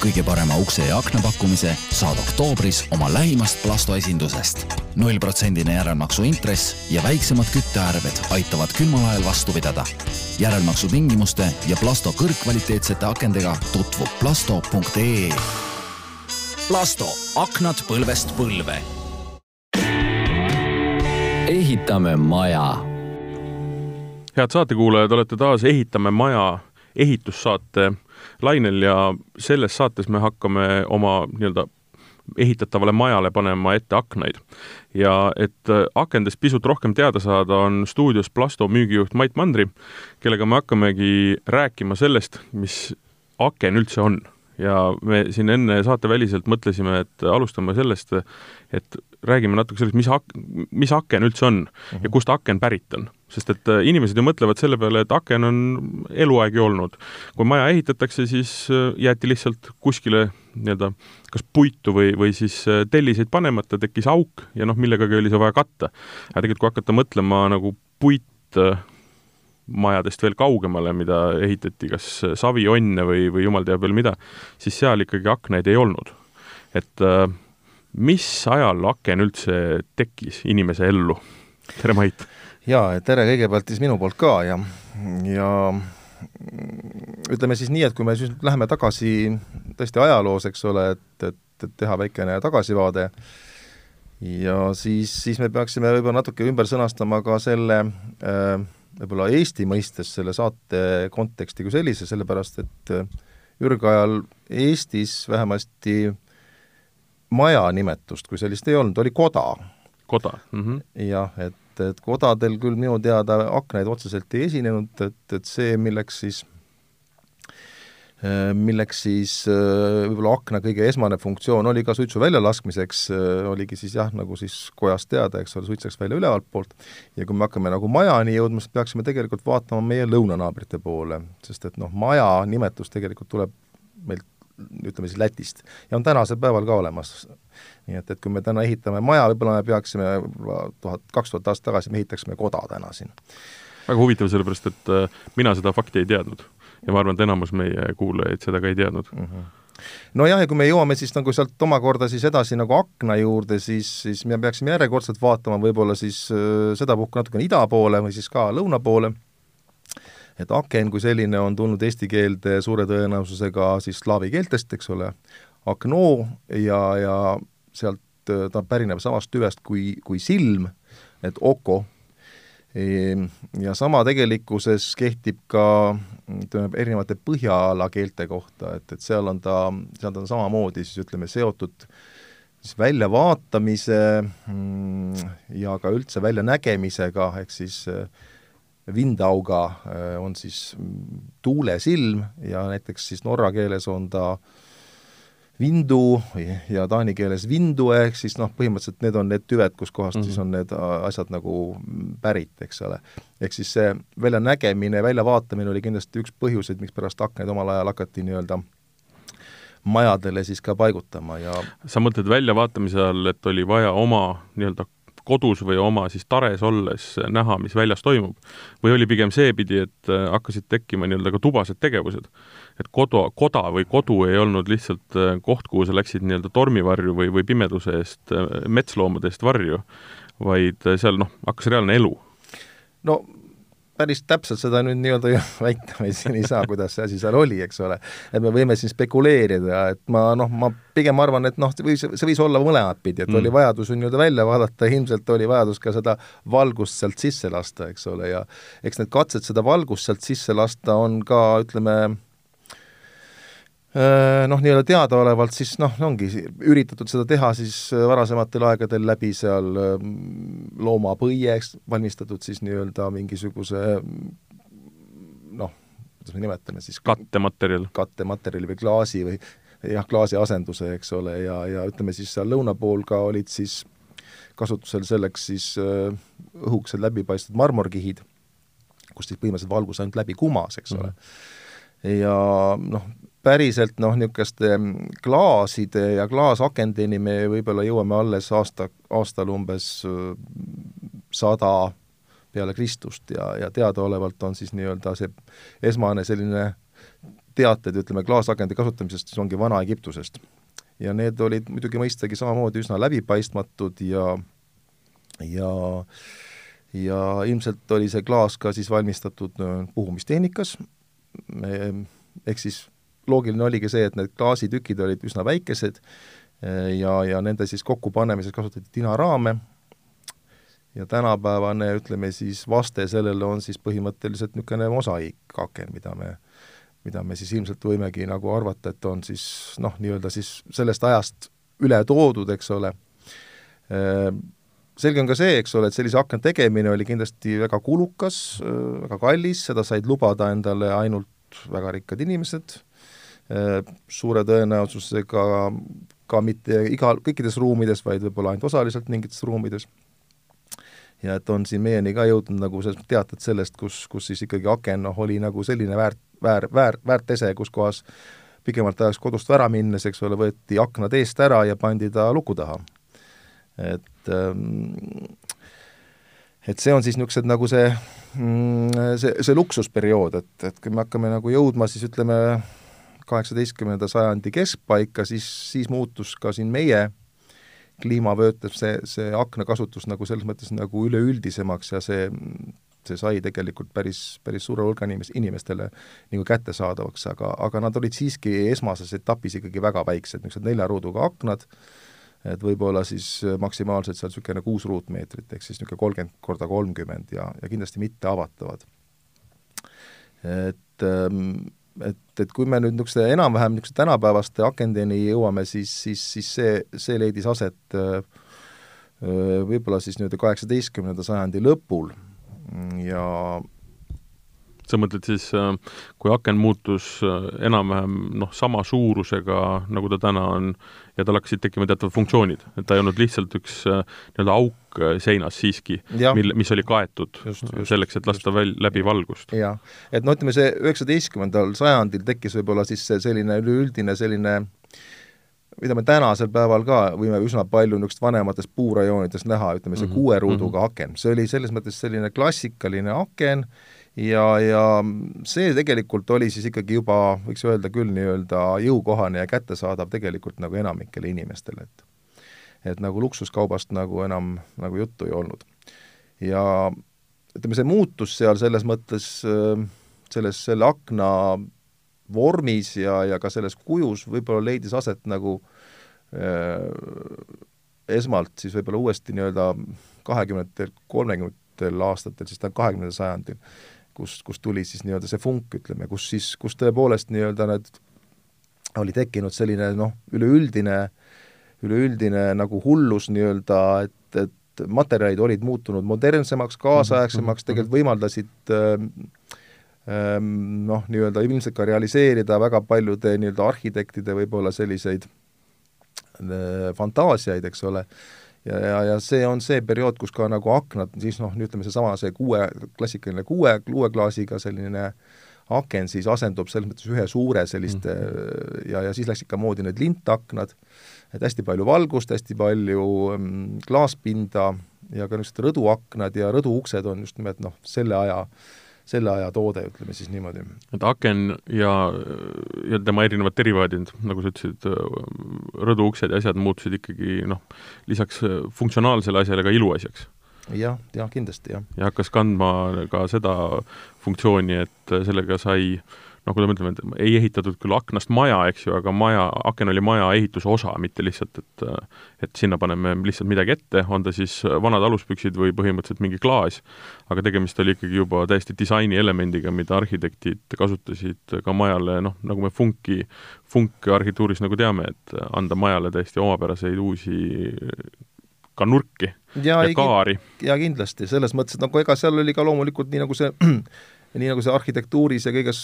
kõige parema ukse ja akna pakkumise saad oktoobris oma lähimast Plasto esindusest. nullprotsendine järelmaksu intress ja väiksemad küttearved aitavad külmal ajal vastu pidada. järelmaksu tingimuste ja Plasto kõrgkvaliteetsete akendega tutvub plasto.ee. Plasto, aknad põlvest põlve. ehitame maja head saatekuulajad, olete taas Ehitame maja ehitussaate lainel ja selles saates me hakkame oma nii-öelda ehitatavale majale panema ette aknaid. ja et äh, akendest pisut rohkem teada saada, on stuudios Plasto müügijuht Mait Mandri, kellega me hakkamegi rääkima sellest, mis aken üldse on ja me siin enne saateväliselt mõtlesime, et alustame sellest, et räägime natuke sellest, mis ak-, mis aken üldse on mm -hmm. ja mhm. kust aken pärit on. Sest et äh, inimesed ju mõtlevad selle peale, et aken on eluaeg ju olnud. kui maja ehitatakse, siis äh, jäeti lihtsalt kuskile nii-öelda kas puitu või, või siis äh, telliseid panemata, tekkis auk ja noh, millegagi oli see vaja katta. aga tegelikult, kui hakata mõtlema nagu puit majadest veel kaugemale, mida ehitati kas savijonne või, või jumal teab veel mida, siis seal ikkagi aknaid ei olnud. et mis ajal aken üldse tekkis inimese ellu? tere, Mait! Jaa, tere kõigepealt siis minu poolt ka ja, ja ütleme siis nii, et kui me siis läheme tagasi tõesti ajaloos, eks ole, et, et, et teha väikene tagasivaade, ja siis, siis me peaksime võib-olla natuke ümber sõnastama ka selle äh, võib-olla Eesti mõistes selle saate konteksti kui sellise, sellepärast et ürgajal Eestis vähemasti äh, maja nimetust kui sellist ei olnud, oli koda. koda mm? -hmm. jah, et, et kodadel küll minu teada aknaid otseselt ei esinenud, et, et see, milleks siis milleks siis võib-olla akna kõige esmane funktsioon oli ka suitsu väljalaskmiseks, oligi siis jah, nagu siis kojast teada, eks ole, suits läks välja ülevalt poolt, ja kui me hakkame nagu majani jõudma, siis peaksime tegelikult vaatama meie lõunanaabrite poole, sest et noh, maja nimetus tegelikult tuleb meilt ütleme siis Lätist, ja on tänasel päeval ka olemas. nii et, et kui me täna ehitame maja, võib-olla me peaksime tuhat, kaks tuhat aastat tagasi me ehitaksime koda täna siin. väga huvitav, sellepärast et äh, mina seda fakti ei teadnud ja ma arvan, et enamus meie kuulajaid seda ka ei teadnud mm. -hmm nojah, ja kui me jõuame siis nagu sealt omakorda siis edasi nagu akna juurde, siis, siis me peaksime järjekordselt vaatama võib-olla siis äh, sedapuhku natukene ida poole või siis ka lõuna poole et aken kui selline on tulnud eesti keelde suure tõenäosusega siis slaavi keeltest, eks ole, akno ja, ja sealt ta pärineb samast tüvest kui, kui silm, et oko, ehm, ja sama tegelikkuses kehtib ka ütleme, erinevate põhjaala keelte kohta, et, et seal on ta, seal ta on samamoodi siis ütleme, seotud siis väljavaatamise mm, ja ka üldse väljanägemisega, ehk siis äh, Vindauga äh, on siis tuulesilm ja näiteks siis norra keeles on ta vindu ja taani keeles vindu, ehk siis noh, põhimõtteliselt need on need tüved, kuskohast mm -hmm. siis on need äh, asjad nagu pärit, eks ole. ehk siis see väljanägemine, väljavaatamine oli kindlasti üks põhjuseid, mikspärast aknaid omal ajal hakati nii-öelda majadele siis ka paigutama ja sa mõtled väljavaatamise all, et oli vaja oma nii-öelda kodus või oma siis tares olles näha, mis väljas toimub? või oli pigem seepidi, et äh, hakkasid tekkima nii-öelda ka tubased tegevused? et kodu, koda või kodu ei olnud lihtsalt äh, koht, kuhu sa läksid nii-öelda tormivarju või, või pimeduse eest, äh, metsloomade eest varju, vaid seal noh, hakkas reaalne elu? no päris täpselt seda nüüd nii-öelda ju väita me siin ei saa, kuidas see asi seal oli, eks ole. et me võime siin spekuleerida, et ma noh, ma pigem arvan, et noh, see võis, see võis olla mõlemat pidi, et mm. oli vajadus nii-öelda välja vaadata, ilmselt oli vajadus ka seda valgust sealt sisse lasta, eks ole, ja eks need katsed seda valgust sealt sisse lasta on ka, ütleme, noh, nii-öelda teadaolevalt siis noh, ongi üritatud seda teha siis äh, varasematel aegadel läbi seal ähm, loomapõieks valmistatud siis nii-öelda mingisuguse noh, kuidas me nimetame siis kattematerjal. kattematerjali või klaasi või jah, klaasi asenduse, eks ole, ja, ja ütleme siis seal lõuna pool ka olid siis kasutusel selleks siis äh, õhukesed läbipaistvad marmorkihid, kust siis põhimõtteliselt valgus ainult läbi kumas, eks ole mm. ja noh, päriselt noh, niisuguste klaaside ja klaasakendeni me võib-olla jõuame alles aasta, aastal umbes äh, sada peale Kristust ja, ja teadaolevalt on siis nii-öelda see esmane selline teated, ütleme, klaasakendi kasutamisest, siis ongi Vana-Egiptusest. ja need olid muidugi mõistagi samamoodi üsna läbipaistmatud ja ja ja ilmselt oli see klaas ka siis valmistatud puhumistehnikas, ehk siis loogiline oligi see, et need klaasitükid olid üsna väikesed äh, ja, ja nende siis kokkupanemiseks kasutati tinaraame. Ja tänapäevane, ütleme siis, vaste sellele on siis põhimõtteliselt niisugune mosaiikaken, mida me mida me siis ilmselt võimegi nagu arvata, et on siis noh, nii-öelda siis sellest ajast üle toodud, eks ole, äh, selge on ka see, eks ole, et sellise akna tegemine oli kindlasti väga kulukas, väga kallis, seda said lubada endale ainult väga rikkad inimesed, suure tõenäosusega ka mitte igal, kõikides ruumides, vaid võib-olla ainult osaliselt mingites ruumides. ja et on siin meieni ka jõudnud nagu selles teated sellest, kus, kus siis ikkagi aken noh, oli nagu selline väärt, väär, väär, väärt ese, kus kohas pikemalt ajaks kodust ära minnes, eks ole, võeti aknad eest ära ja pandi ta luku taha et ähm, et see on siis niisugused nagu see, mm, see, see luksusperiood, et, et kui me hakkame nagu jõudma siis ütleme, kaheksateistkümnenda sajandi keskpaika, siis, siis muutus ka siin meie kliimavöötel see, see aknakasutus nagu selles mõttes nagu üleüldisemaks ja see, see sai tegelikult päris, päris suure hulga inimes-, inimestele nagu kättesaadavaks, aga, aga nad olid siiski esmases etapis ikkagi väga väiksed, niisugused nelja ruuduga aknad, et võib-olla siis maksimaalselt seal niisugune kuus ruutmeetrit, ehk siis niisugune kolmkümmend korda kolmkümmend ja, ja kindlasti mitte avatavad. et, ähm, et, et kui me nüüd niisuguste enam-vähem niisuguste tänapäevaste akendeni jõuame, siis, siis, siis see, see leidis aset äh, võib-olla siis nii-öelda kaheksateistkümnenda sajandi lõpul. Ja sa mõtled siis, äh, kui aken muutus äh, enam-vähem noh, sama suurusega, nagu ta täna on, ja tal hakkasid tekkima teatavad funktsioonid, et ta ei olnud lihtsalt üks äh, nii-öelda auk seinas siiski, mille, mis oli kaetud just, just, selleks, et lasta väl-, läbi valgust. jah, et no ütleme, see üheksateistkümnendal sajandil tekkis võib-olla siis see selline üleüldine selline mida me tänasel päeval ka võime üsna palju niisugust vanemates puurajoonides näha, ütleme see mm -hmm. kuue ruuduga -hmm. aken, see oli selles mõttes selline klassikaline aken, ja, ja see tegelikult oli siis ikkagi juba, võiks öelda küll, nii-öelda jõukohane ja kättesaadav tegelikult nagu enamikele inimestele, et et nagu luksuskaubast nagu enam nagu juttu ei olnud. ja ütleme, see muutus seal selles mõttes, selles, selle akna vormis ja, ja ka selles kujus võib-olla leidis aset nagu äh, esmalt siis võib-olla uuesti nii-öelda kahekümnendatel, kolmekümnendatel aastatel, siis ta kahekümnendal sajandil kus, kus tuli siis nii-öelda see funk, ütleme, kus siis, kus tõepoolest nii-öelda need, oli tekkinud selline noh, üleüldine, üleüldine nagu hullus nii-öelda, et, et materjalid olid muutunud modernsemaks, kaasaegsemaks, mhm, tegelikult võimaldasid äh, noh, nii-öelda ilmselt ka realiseerida väga paljude nii-öelda arhitektide võib-olla selliseid äh, fantaasiaid, eks ole, ja, ja, ja see on see periood, kus ka nagu aknad, siis noh, ütleme seesama, see kuue, klassikaline kuue, kuueklaasiga selline aken siis asendub selles mõttes ühe suure selliste mm -hmm. ja, ja siis läksid ka moodi need lintaknad, et hästi palju valgust, hästi palju mm, klaaspinda ja ka niisugused rõduaknad ja rõduuksed on just nimelt noh, selle aja äh, selle aja toode, ütleme siis niimoodi. et aken ja, ja tema erinevad derivaadid, nagu sa ütlesid, rõduuksed ja asjad muutusid ikkagi noh, lisaks funktsionaalsele asjale ka iluasjaks jah, jah, kindlasti, jah. ja hakkas kandma ka seda funktsiooni, et sellega sai äh, noh, kui me mõtleme, et ei ehitatud küll aknast maja, eks ju, aga maja, aken oli maja ehituse osa, mitte lihtsalt, et et sinna paneme lihtsalt midagi ette, on ta siis vanad aluspüksid või põhimõtteliselt mingi klaas, aga tegemist oli ikkagi juba täiesti disainielemendiga, mida arhitektid kasutasid ka majale, noh, nagu me funki, funki arhitektuuris nagu teame, et anda majale täiesti omapäraseid uusi ka nurki ja, ja kaari. ja kindlasti, selles mõttes, et nagu ega seal oli ka loomulikult nii, nagu see ja nii nagu see arhitektuuris ja kõiges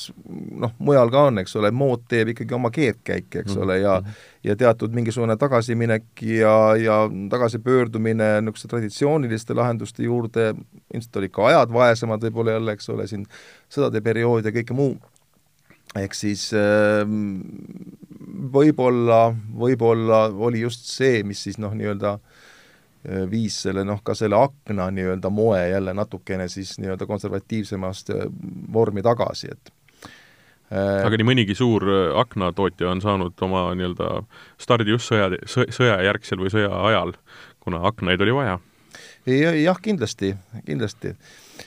noh, mujal ka on, eks ole, mood teeb ikkagi oma keerdkäike, eks ole, ja mhm. ja teatud mingisugune tagasiminek ja, ja tagasipöördumine niisuguste traditsiooniliste lahenduste juurde, ilmselt olid ka ajad vaesemad võib-olla jälle, eks ole, siin sõdade periood ja kõike muu, ehk siis ehm, võib-olla, võib-olla oli just see, mis siis noh, nii-öelda Äh, viis selle noh, ka selle akna nii-öelda moe jälle natukene siis nii-öelda konservatiivsemast äh, vormi tagasi, et aga nii mõnigi suur aknatootja on saanud oma nii-öelda stardi just sõja, sõjajärgsel või sõja ajal, kuna aknaid oli vaja jah, kindlasti, kindlasti.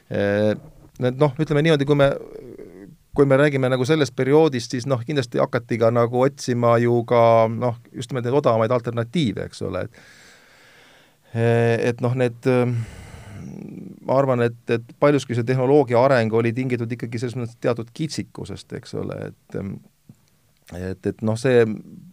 Et noh, ütleme niimoodi, kui me, kui me räägime nagu sellest perioodist, siis noh, kindlasti hakati ka nagu otsima ju ka noh, just nimelt neid odavamaid alternatiive, eks ole, et et noh, need ma arvan, et, et paljuski see tehnoloogia areng oli tingitud ikkagi selles mõttes teatud kitsikusest, eks ole, et et, et noh, see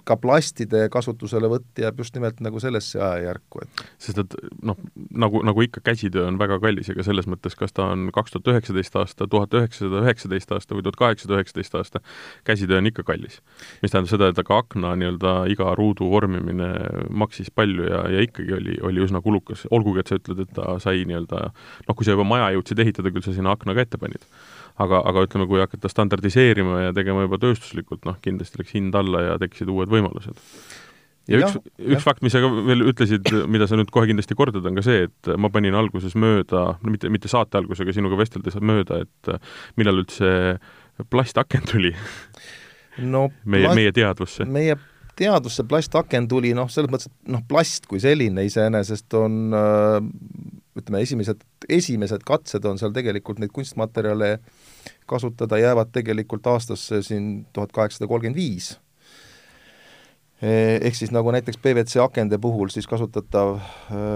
ka plastide kasutuselevõtt jääb just nimelt nagu sellesse ajajärku, et sest et noh, nagu, nagu ikka, käsitöö on väga kallis, ega selles mõttes, kas ta on kaks tuhat üheksateist aasta, tuhat üheksasada üheksateist aasta või tuhat kaheksasada üheksateist aasta, käsitöö on ikka kallis. mis tähendab seda, et aga akna nii-öelda iga ruudu vormimine maksis palju ja, ja ikkagi oli, oli üsna kulukas, olgugi et sa ütled, et ta sai nii-öelda noh, kui sa juba maja jõudsid ehitada, küll sa sinna akna ka ette panid aga, aga ütleme, kui hakata standardiseerima ja tegema juba tööstuslikult, noh, kindlasti läks hind alla ja tekkisid uued võimalused. ja, ja üks, üks fakt, mis sa ka veel ütlesid, mida sa nüüd kohe kindlasti kordad, on ka see, et ma panin alguses mööda, no mitte, mitte saate algusega sinuga vesteldes mööda, et millal üldse plastaken tuli no meie, meie teadvusse? meie teadvusse plastaken tuli noh, selles mõttes, et noh, plast kui selline iseenesest on äh, ütleme, esimesed, esimesed katsed on seal tegelikult neid kunstmaterjale kasutada, jäävad tegelikult aastasse siin tuhat kaheksasada kolmkümmend viis. Ehk siis nagu näiteks PVC akende puhul siis kasutatav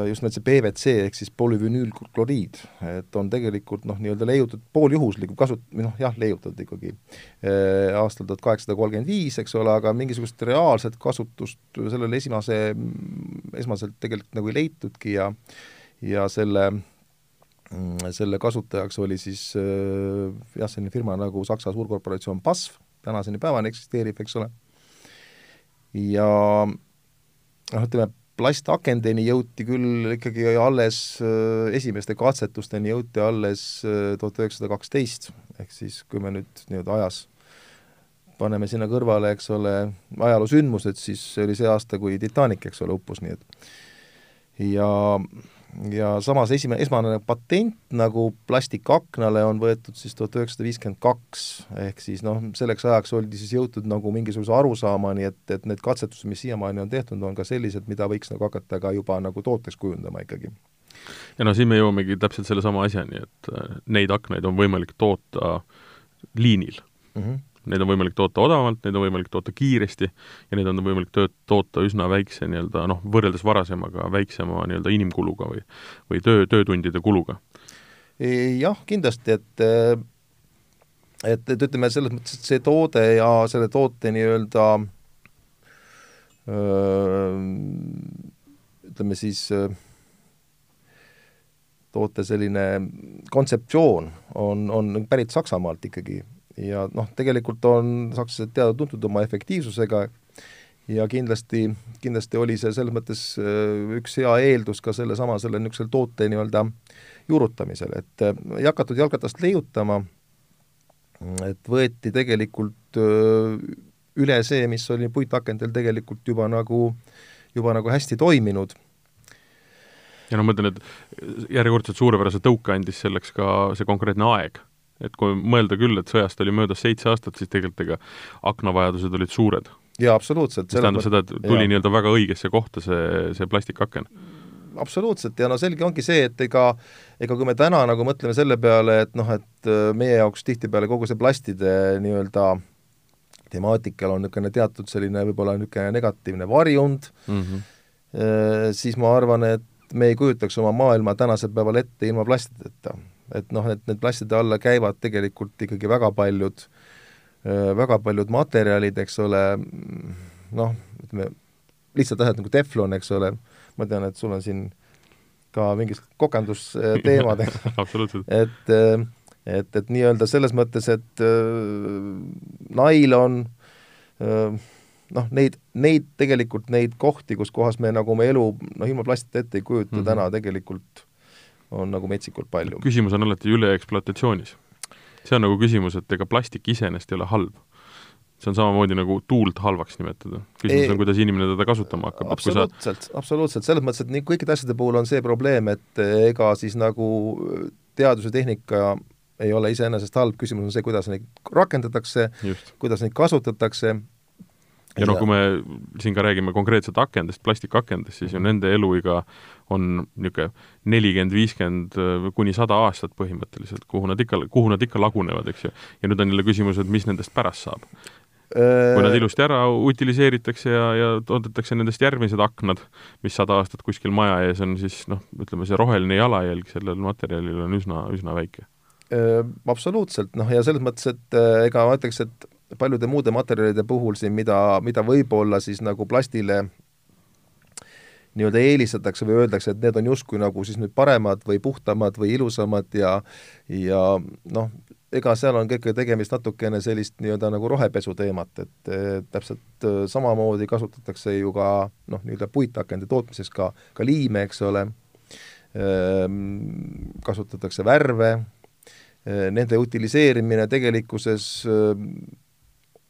just nimelt see PVC ehk siis polüvinüülkloriid, et on tegelikult noh, nii-öelda leiutatud pooljuhuslik kasut-, või noh jah, leiutatud ikkagi aastal tuhat kaheksasada kolmkümmend viis, eks ole, aga mingisugust reaalset kasutust sellele esimase, esmaselt tegelikult nagu ei leitudki ja ja selle mm, selle kasutajaks oli siis äh, jah, selline firma nagu Saksa suurkorporatsioon BASF, tänaseni päevani eksisteerib, eks ole, ja noh, ütleme, plastakendeni jõuti küll ikkagi alles, äh, esimeste katsetusteni jõuti alles äh, tuhat üheksasada kaksteist, ehk siis kui me nüüd nii-öelda ajas paneme sinna kõrvale, eks ole, ajaloosündmused, siis see oli see aasta, kui Titanic, eks ole, uppus, nii et ja ja samas esimene, esmane patent nagu plastikaknale on võetud siis tuhat üheksasada viiskümmend kaks, ehk siis noh, selleks ajaks oldi siis jõutud nagu mingisuguse arusaamani, et, et need katsetused, mis siiamaani on tehtud, on ka sellised, mida võiks nagu hakata ka juba nagu tooteks kujundama ikkagi. ja no siin me jõuamegi täpselt sellesama asjani, et äh, neid aknaid on võimalik toota liinil mm. -hmm Neid on võimalik toota odavamalt, neid on võimalik toota kiiresti ja neid on võimalik tööd, toota üsna väikse nii-öelda noh, võrreldes varasemaga väiksema nii-öelda inimkuluga või või töö, töötundide kuluga. jah, kindlasti, et et, et ütleme, selles mõttes, et see toode ja selle toote nii-öelda ütleme siis toote selline kontseptsioon on, on pärit Saksamaalt ikkagi ja noh, tegelikult on sakslased teada-tuntud oma efektiivsusega ja kindlasti, kindlasti oli see selles mõttes äh, üks hea eeldus ka sellesama, selle niisuguse toote nii-öelda juurutamisel, et äh, ei hakatud jalgratast leiutama, et võeti tegelikult äh, üle see, mis oli puitakendel tegelikult juba nagu, juba nagu hästi toiminud. Ja no ma mõtlen, et järjekordselt suurepärase tõuke andis selleks ka see konkreetne aeg et kui mõelda küll, et sõjast oli möödas seitse aastat, siis tegelikult ega aknavajadused olid suured. jaa, absoluutselt. mis tähendab seda, et tuli nii-öelda väga õigesse kohta see, see plastikaken absoluutselt ja no selge ongi see, et ega ega kui me täna nagu mõtleme selle peale, et noh, et äh, meie jaoks tihtipeale kogu see plastide nii-öelda temaatikal on niisugune teatud selline võib-olla niisugune negatiivne varjund mm, -hmm. siis ma arvan, et me ei kujutaks oma maailma tänasel päeval ette ilma plastideta et noh, et need plastide alla käivad tegelikult ikkagi väga paljud, väga paljud materjalid, eks ole, noh, ütleme, lihtsalt asjad nagu teflon, eks ole, ma tean, et sul on siin ka mingid kokendusteemad et, et, et nii-öelda selles mõttes, et nailon äh, noh, neid, neid tegelikult, neid kohti, kus kohas me nagu oma elu noh, ilma plastita ette ei kujuta mm -hmm. täna tegelikult on nagu metsikult palju. küsimus on alati üleekspluatatsioonis. see on nagu küsimus, et ega plastik iseenesest ei ole halb. see on samamoodi nagu tuult halvaks nimetada. küsimus ei, on, kuidas inimene teda kasutama hakkab. absoluutselt sa..., absoluutselt, selles mõttes, et nii kõikide asjade puhul on see probleem, et ega siis nagu teadus ja tehnika ei ole iseenesest halb, küsimus on see, kuidas neid rakendatakse, kuidas neid kasutatakse ja noh, kui me siin ka räägime konkreetselt akendest, plastikakendest, siis ju nende eluiga on niisugune nelikümmend, viiskümmend kuni sada aastat põhimõtteliselt, kuhu nad ikka, kuhu nad ikka lagunevad, eks ju. ja nüüd on jälle küsimus, et mis nendest pärast saab. kui nad ilusti ära utiliseeritakse ja, ja toodetakse nendest järgmised aknad, mis sada aastat kuskil maja ees on, siis noh, ütleme see roheline jalajälg sellel materjalil on üsna, üsna väike. Absoluutselt, noh ja selles mõttes, et ega ma ütleks, et paljude muude materjalide puhul siin, mida, mida võib-olla siis nagu plastile nii-öelda eelistatakse või öeldakse, et need on justkui nagu siis nüüd paremad või puhtamad või ilusamad ja ja noh, ega seal on kõik tegemist natukene sellist nii-öelda nagu rohepesu teemat, et täpselt eh, samamoodi kasutatakse ju ka noh, nii-öelda puitakende tootmiseks ka, ka liime, eks ole. Ehm,, kasutatakse värve. Eh,, nende utiliseerimine tegelikkuses eh,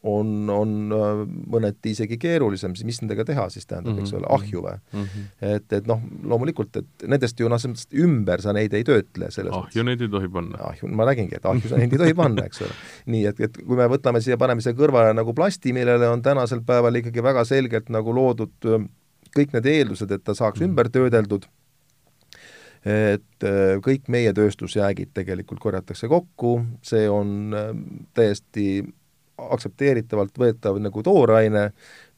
on, on äh, mõneti isegi keerulisem, siis mis nendega teha siis tähendab mm, -hmm. eks ole, ahju või mm? -hmm. et, et noh, loomulikult, et nendest ju noh, selles mõttes ümber sa neid ei töötle selles ahju mõttes. neid ei tohi panna. ahju, ma räägingi, et ahju sa neid ei tohi panna, eks ole. nii, et, et kui me võtame siia, paneme siia kõrvale nagu plasti, millele on tänasel päeval ikkagi väga selgelt nagu loodud äh, kõik need eeldused, et ta saaks mm -hmm. ümber töödeldud, et äh, kõik meie tööstusjäägid tegelikult korjatakse kokku, see on täiesti aktsepteeritavalt võetav nagu tooraine,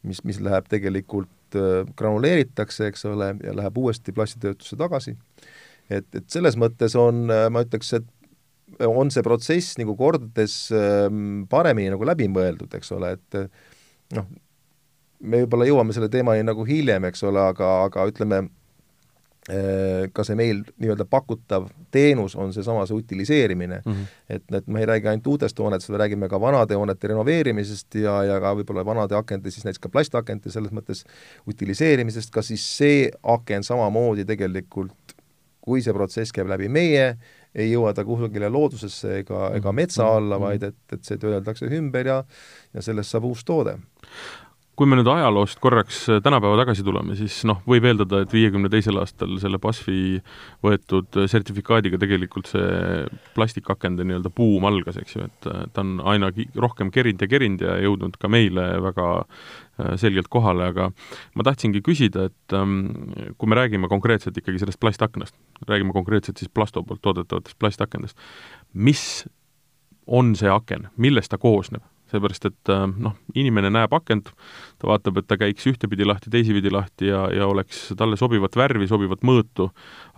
mis, mis läheb tegelikult äh, granuleeritakse, eks ole, ja läheb uuesti plastitöötlusse tagasi. et, et selles mõttes on, äh, ma ütleks, et on see protsess nagu kordades ähm, paremini nagu läbimõeldud, eks ole, et noh, me võib-olla jõuame selle teemani nagu hiljem, eks ole, aga, aga ütleme, Äh, ka see meil nii-öelda pakutav teenus on seesama see utiliseerimine mm, -hmm. et, et me ei räägi ainult uutest hoonetest, me räägime ka vanade hoonete renoveerimisest ja, ja ka võib-olla vanade akende, siis näiteks ka plastakende selles mõttes utiliseerimisest, ka siis see aken samamoodi tegelikult, kui see protsess käib läbi meie, ei jõua ta kusagile loodusesse ega, ega mhm. metsa alla, mhm. vaid et, et see töödeldakse ümber ja ja sellest saab uus toode kui me nüüd ajaloost korraks äh, tänapäeva tagasi tuleme, siis noh, võib eeldada, et viiekümne teisel aastal selle BASF-i võetud äh, sertifikaadiga tegelikult see plastikakende nii-öelda buum algas, eks ju, et äh, ta on aina rohkem kerinud ja kerinud ja jõudnud ka meile väga selgelt kohale, aga ma tahtsingi küsida, et ähm, kui me räägime konkreetselt ikkagi sellest plastaknast, räägime konkreetselt siis Plasto poolt toodetavatest plastakendest, mis on see aken, millest ta koosneb? Seepärast et äh, noh, inimene näeb akent, ta vaatab, et ta käiks ühtepidi lahti, teisipidi lahti ja, ja oleks talle sobivat värvi, sobivat mõõtu,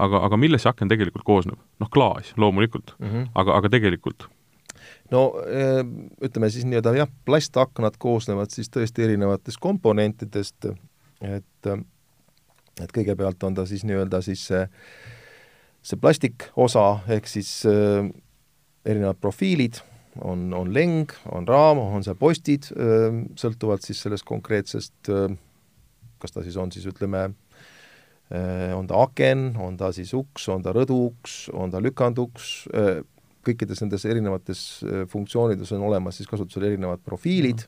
aga, aga millest see aken tegelikult koosneb? noh, klaas loomulikult mm, -hmm. aga, aga tegelikult? no äh, ütleme siis nii-öelda jah, plastaknad koosnevad siis tõesti erinevatest komponentidest, et et kõigepealt on ta siis nii-öelda siis see, see plastikosa, ehk siis äh, erinevad profiilid on, on leng, on raam, on seal postid, sõltuvalt siis sellest konkreetsest, kas ta siis on siis ütleme, on ta aken, on ta siis uks, on ta rõduuks, on ta lükanduks, kõikides nendes erinevates funktsioonides on olemas siis kasutusel erinevad profiilid.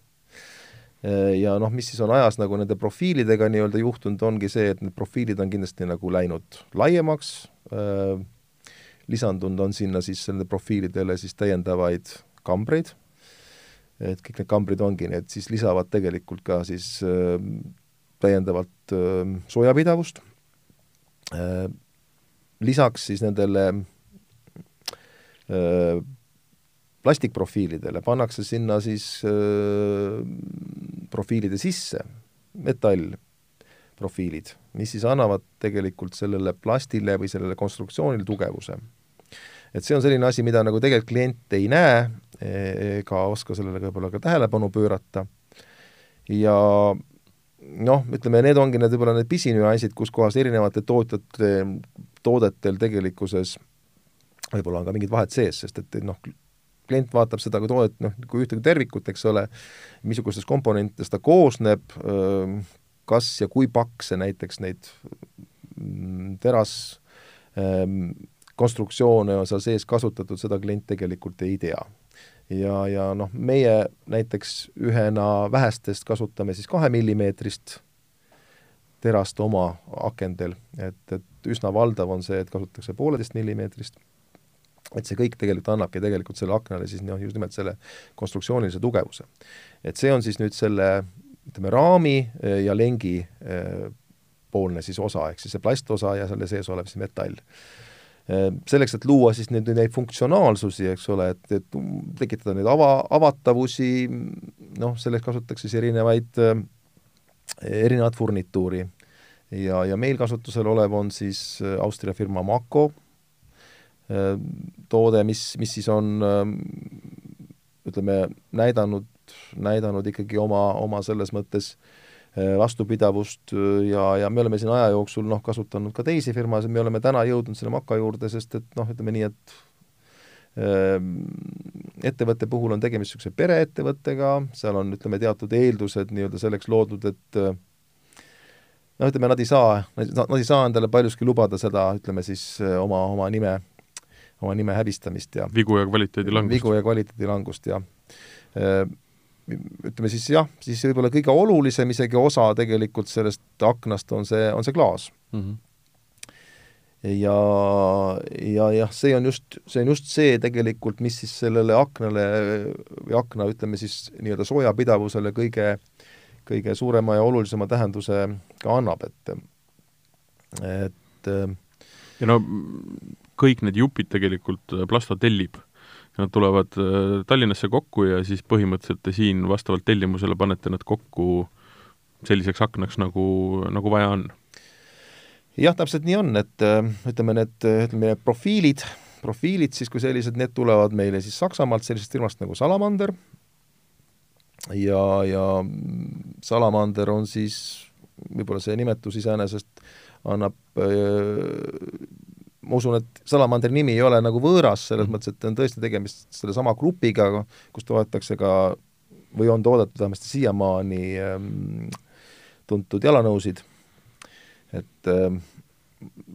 Ja noh, mis siis on ajas nagu nende profiilidega nii-öelda juhtunud, ongi see, et need profiilid on kindlasti nagu läinud laiemaks, lisandunud on sinna siis nende profiilidele siis täiendavaid kambreid, et kõik need kambrid ongi, need siis lisavad tegelikult ka siis äh, täiendavalt äh, soojapidavust. Äh,, lisaks siis nendele äh, plastikprofiilidele pannakse sinna siis äh, profiilide sisse metallprofiilid, mis siis annavad tegelikult sellele plastile või sellele konstruktsioonile tugevuse. Et see on selline asi, mida nagu tegelikult klient ei näe ega oska sellele võib-olla ka tähelepanu pöörata ja noh, ütleme, need ongi need võib-olla need pisinüansid, kus kohas erinevate tootjate, toodetel tegelikkuses võib-olla on ka mingid vahed sees, sest et noh, klient vaatab seda kui toodet, noh, kui ühte tervikut, eks ole, missugustest komponentidest ta koosneb, kas ja kui paks see näiteks neid mm, teras konstruktsioone on seal sees kasutatud, seda klient tegelikult ei tea. Ja, ja noh, meie näiteks ühena vähestest kasutame siis kahemillimeetrist terast oma akendel, et, et üsna valdav on see, et kasutatakse pooleteist millimeetrist et see kõik tegelikult annabki tegelikult selle aknale siis noh, just nimelt selle konstruktsioonilise tugevuse. et see on siis nüüd selle ütleme, raami eh, ja lengi eh, poolne siis osa, ehk siis see plastosa ja selle sees olev siis metall. Eh, selleks, et luua siis neid, neid funktsionaalsusi, eks ole, et, et tekitada neid ava, avatavusi, noh, selleks kasutatakse siis erinevaid, erinevat furnituuri. ja, ja meil kasutusel olev on siis Austria firma Mako, toode, mis, mis siis on ütleme, näidanud, näidanud ikkagi oma, oma selles mõttes äh, vastupidavust ja, ja me oleme siin aja jooksul noh, kasutanud ka teisi firmasid, me oleme täna jõudnud selle Maka juurde, sest et noh, ütleme nii, et äh, ettevõtte puhul on tegemist niisuguse pereettevõttega, seal on, ütleme, teatud eeldused nii-öelda selleks loodud, et noh, ütleme, nad ei saa, nad ei saa endale paljuski lubada seda, ütleme siis oma, oma nime oma nime häbistamist ja vigu ja kvaliteedi langust. vigu ja kvaliteedi langust ja ütleme siis jah, siis võib-olla kõige olulisem isegi osa tegelikult sellest aknast on see, on see klaas mm. -hmm ja, ja jah, see on just, see on just see tegelikult, mis siis sellele aknale või akna, ütleme siis nii-öelda soojapidavusele kõige, kõige suurema ja olulisema tähenduse ka annab, et et ja no kõik need jupid tegelikult Plasto tellib. Nad tulevad äh, Tallinnasse kokku ja siis põhimõtteliselt te siin vastavalt tellimusele panete nad kokku selliseks aknaks, nagu, nagu vaja on? jah, täpselt nii on, et äh, ütleme, need, ütleme, need profiilid, profiilid siis kui sellised, need tulevad meile siis Saksamaalt sellisest firmast nagu Salamander ja, ja Salamander on siis, võib-olla see nimetus iseenesest annab ma usun, et Salamandri nimi ei ole nagu võõras, selles mm. mõttes, et on tõesti tegemist sellesama grupiga, kus toodetakse ka või on toodetud vähemasti siiamaani ähm, tuntud jalanõusid, et ähm,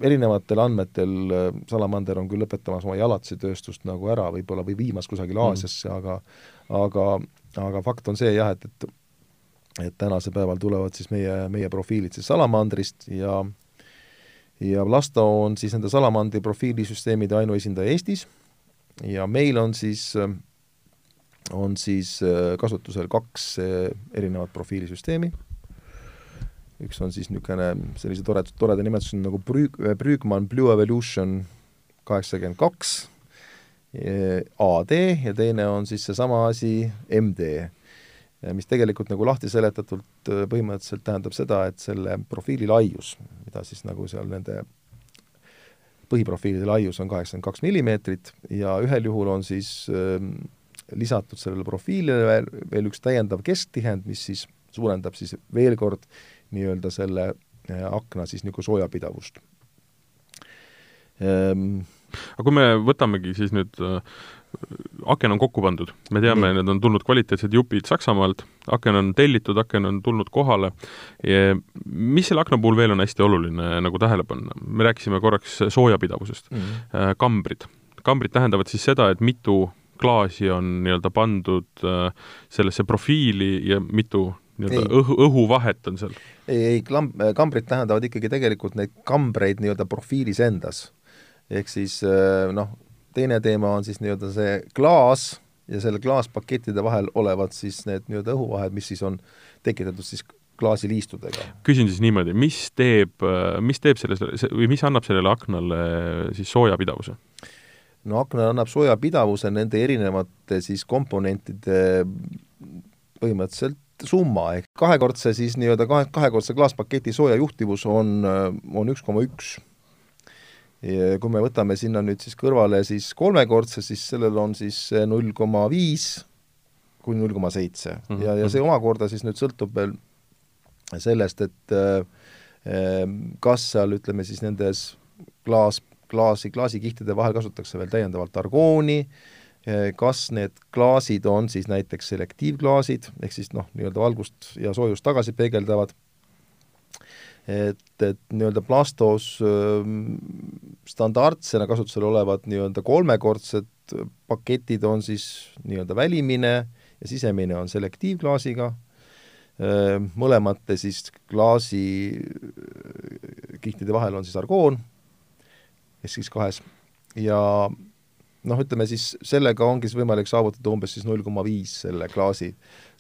erinevatel andmetel äh, Salamander on küll lõpetamas oma jalatsitööstust nagu ära võib-olla või viimas kusagile mm. Aasiasse mm., aga aga, aga fakt on see jah, et, et et tänasel päeval tulevad siis meie, meie profiilid siis Salamandrist ja ja Vlasto on siis nende Salamandri profiilisüsteemide ainuesindaja Eestis. Ja meil on siis, on siis äh, kasutusel kaks äh, erinevat profiilisüsteemi, üks on siis niisugune sellise tore, toreda nimetusega nagu Brüg-, Brügmann Blue Evolution kaheksakümmend kaks AD ja teine on siis seesama asi MD mis tegelikult nagu lahti seletatult äh, põhimõtteliselt tähendab seda, et selle profiili laius, mida siis nagu seal nende põhiprofiilide laius on kaheksakümmend kaks millimeetrit ja ühel juhul on siis äh, lisatud sellele profiilile veel, veel üks täiendav kesktihend, mis siis suurendab siis veel kord nii-öelda selle äh, akna siis nagu soojapidavust. Ehm.. Aga kui me võtamegi siis nüüd äh, aken on kokku pandud, me teame, need on tulnud kvaliteetsed jupid Saksamaalt, aken on tellitud, aken on tulnud kohale. mis selle akna puhul veel on hästi oluline nagu tähele panna, me rääkisime korraks soojapidavusest mm, -hmm. kambrid. kambrid tähendavad siis seda, et mitu klaasi on nii-öelda pandud äh, sellesse profiili ja mitu nii-öelda õhu, õhuvahet on seal? ei, ei, klamb-, kambrid tähendavad ikkagi tegelikult neid kambreid nii-öelda profiilis endas. Ehk siis äh, noh, teine teema on siis nii-öelda see klaas ja selle klaaspakettide vahel olevad siis need nii-öelda õhuvahed, mis siis on tekitatud siis klaasiliistudega. küsin siis niimoodi, mis teeb, mis teeb selles, või mis annab sellele aknale siis soojapidavuse? no aknale annab soojapidavuse nende erinevate siis komponentide põhimõtteliselt summa, ehk kahekordse siis nii-öelda kahe, kahekordse klaaspaketi soojajuhtivus on, on üks koma üks ja kui me võtame sinna nüüd siis kõrvale siis kolmekordse, siis sellel on siis null koma viis kuni null koma seitse mhm, ja, ja see mhm. omakorda siis nüüd sõltub veel sellest, et äh, kas seal ütleme siis nendes klaas, klaasi, klaasikihtide vahel kasutatakse veel täiendavalt argooni, äh, kas need klaasid on siis näiteks selektiivklaasid, ehk siis noh, nii-öelda valgust ja soojust tagasi peegeldavad et, et nii-öelda plastos standardsena kasutusel olevad nii-öelda kolmekordsed paketid on siis nii-öelda välimine ja sisemine on selektiivklaasiga, mõlemate siis klaasi kihtide vahel on siis argoon, ehk siis kahes, ja noh, ütleme siis sellega ongi siis võimalik saavutada umbes siis null koma viis selle klaasi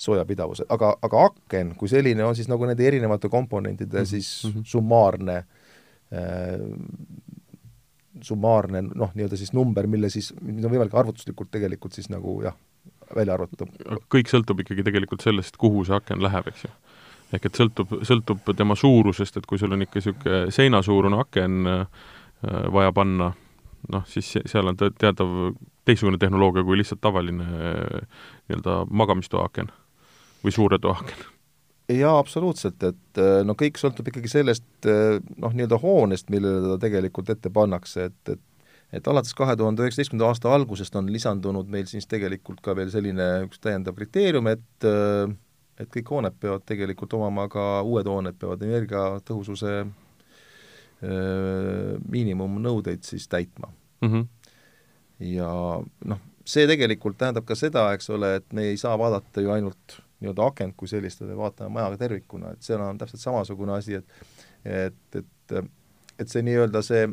soojapidavuse, aga, aga aken kui selline on siis nagu nende erinevate komponentide mm -hmm. siis mhm. summaarne äh, summaarne noh, nii-öelda siis number, mille siis, mida on võimalik arvutuslikult tegelikult siis nagu jah, välja arvutada. kõik sõltub ikkagi tegelikult sellest, kuhu see aken läheb, eks ju ehk et sõltub, sõltub tema suurusest, et kui sul on ikka niisugune seinasuurune aken äh, vaja panna, noh, siis seal on teatav teistsugune tehnoloogia kui lihtsalt tavaline äh, nii-öelda magamistoa aken või suure toa aken jaa, absoluutselt, et äh, no kõik sõltub ikkagi sellest noh, nii-öelda hoonest, millele ta tegelikult ette pannakse, et, et et alates kahe tuhande üheksateistkümnenda aasta algusest on lisandunud meil siis tegelikult ka veel selline üks täiendav kriteerium, et et kõik hooned peavad tegelikult omama ka, uued hooned peavad energiatõhususe miinimumnõudeid siis täitma mm. -hmm. ja noh, see tegelikult tähendab ka seda, eks ole, et me ei saa vaadata ju ainult nii-öelda akent kui sellist, vaid vaatame maja tervikuna, et seal on täpselt samasugune asi, et et, et, et see nii-öelda see,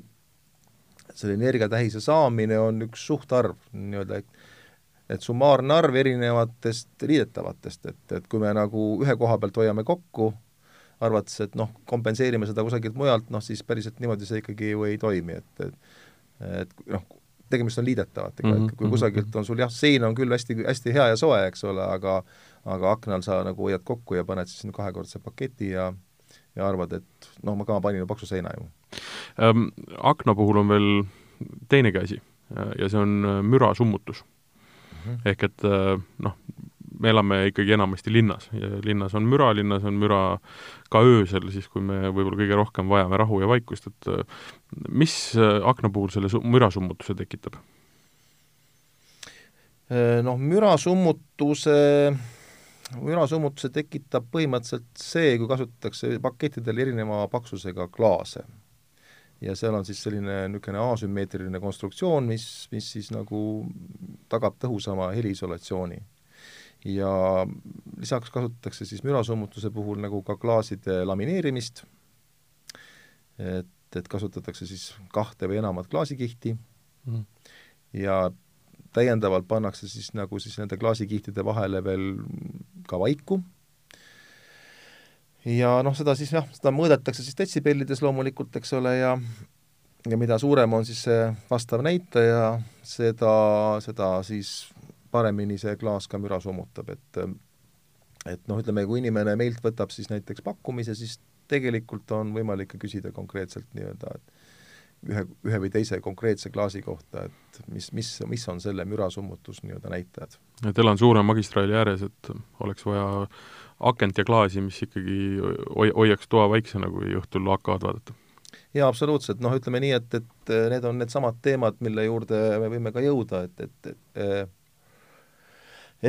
selle energiatähise saamine on üks suhtarv nii-öelda, et et summaarne arv erinevatest liidetavatest, et, et kui me nagu ühe koha pealt hoiame kokku, arvates, et noh, kompenseerime seda kusagilt mujalt, noh siis päriselt niimoodi see ikkagi ju ei toimi, et, et et noh, tegemist on liidetavatega mm, -hmm. et kui mhm, kusagilt mhm. on sul jah, sein on küll hästi, hästi hea ja soe, eks ole, aga aga aknal sa nagu hoiad kokku ja paned siis kahekordse paketi ja ja arvad, et noh, ma ka panin ju paksu seina ju ähm,. Akna puhul on veel teinegi asi ja see on äh, mürasummutus mm. -hmm. ehk et äh, noh, me elame ikkagi enamasti linnas ja linnas on müra, linnas on müra ka öösel, siis kui me võib-olla kõige rohkem vajame rahu ja vaikust, et äh, mis akna puhul selle mürasummutuse tekitab? Noh, mürasummutuse, mürasummutuse tekitab põhimõtteliselt see, kui kasutatakse pakettidel erineva paksusega klaase ja seal on siis selline niisugune asümmeetriline konstruktsioon, mis, mis siis nagu tagab tõhusama heliisolatsiooni. ja lisaks kasutatakse siis mürasummutuse puhul nagu ka klaaside lamineerimist, et, et kasutatakse siis kahte või enamat klaasikihti mm. ja täiendavalt pannakse siis nagu siis nende klaasikihtide vahele veel ka vaiku. Ja noh, seda siis jah, seda mõõdetakse siis detsibellides loomulikult, eks ole, ja ja mida suurem on siis see vastav näitaja, seda, seda siis paremini see klaas ka müra summutab, et et noh, ütleme, kui inimene meilt võtab siis näiteks pakkumise, siis tegelikult on võimalik ka küsida konkreetselt nii-öelda, et ühe, ühe või teise konkreetse klaasi kohta, et mis, mis, mis on selle mürasummutus nii-öelda näitajad. et elan suure magistraali ääres, et oleks vaja akent ja klaasi, mis ikkagi hoi-, hoiaks toa vaiksena, kui õhtul AK-d vaadata? jaa, absoluutselt, noh, ütleme nii, et, et need on needsamad teemad, mille juurde me võime ka jõuda, et, et, et eh,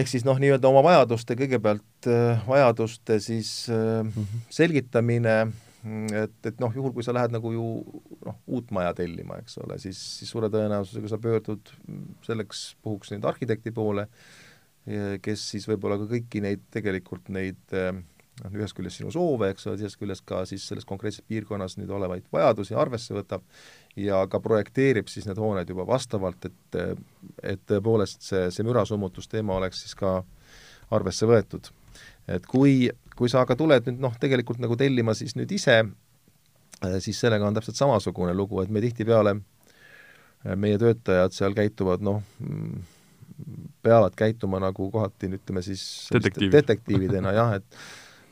ehk siis noh, nii-öelda oma vajaduste kõigepealt, eh, vajaduste siis mm -hmm. selgitamine, et, et noh, juhul kui sa lähed nagu ju noh, uut maja tellima, eks ole, siis, siis suure tõenäosusega sa pöördud selleks puhuks nüüd arhitekti poole, kes siis võib-olla ka kõiki neid, tegelikult neid eh, noh, ühest küljest sinu soove, eks ole, teisest küljest ka siis selles konkreetses piirkonnas nüüd olevaid vajadusi arvesse võtab ja ka projekteerib siis need hooned juba vastavalt, et et tõepoolest see, see mürasummutusteema oleks siis ka arvesse võetud. Et kui, kui sa aga tuled nüüd noh, tegelikult nagu tellima siis nüüd ise, siis sellega on täpselt samasugune lugu, et me tihtipeale, meie töötajad seal käituvad noh, peavad käituma nagu kohati ütleme siis detektiivid. detektiividena jah, et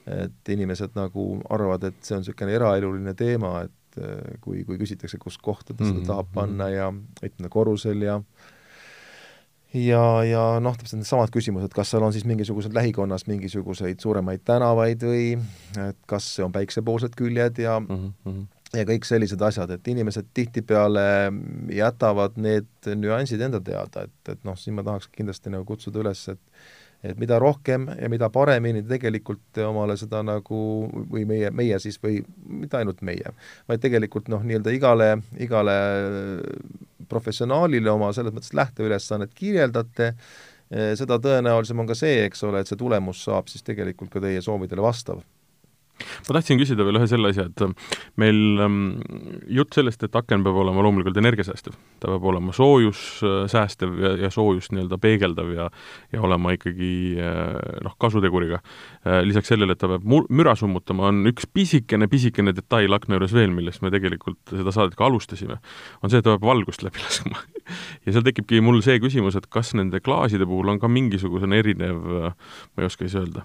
et inimesed nagu arvavad, et see on niisugune eraeluline teema, et äh, kui, kui küsitakse, kus kohta ta seda mm -hmm. tahab panna ja mitmel korrusel ja ja, ja noh, täpselt needsamad küsimused, kas seal on siis mingisugused lähikonnas mingisuguseid suuremaid tänavaid või et kas see on päiksepoolsed küljed ja mm -hmm. ja kõik sellised asjad, et inimesed tihtipeale jätavad need nüansid enda teada, et, et noh, siin ma tahaks kindlasti nagu kutsuda üles, et et mida rohkem ja mida paremini tegelikult omale seda nagu või meie, meie siis või mitte ainult meie, vaid tegelikult noh, nii-öelda igale, igale professionaalile oma selles mõttes lähteülesannet kirjeldate, seda tõenäolisem on ka see, eks ole, et see tulemus saab siis tegelikult ka teie soovidele vastav ma tahtsin küsida veel ühe selle asja, et äh, meil ähm, jutt sellest, et aken peab olema loomulikult energiasäästev, ta peab olema soojussäästev ja, ja soojust nii-öelda peegeldav ja ja olema ikkagi äh, noh, kasuteguriga. Äh, lisaks sellele, et ta peab mu-, müra summutama, on üks pisikene, pisikene detail akna juures veel, millest me tegelikult seda saadet ka alustasime, on see, et ta peab valgust läbi laskma ja seal tekibki mul see küsimus, et kas nende klaaside puhul on ka mingisugune erinev, ma ei oska siis öelda,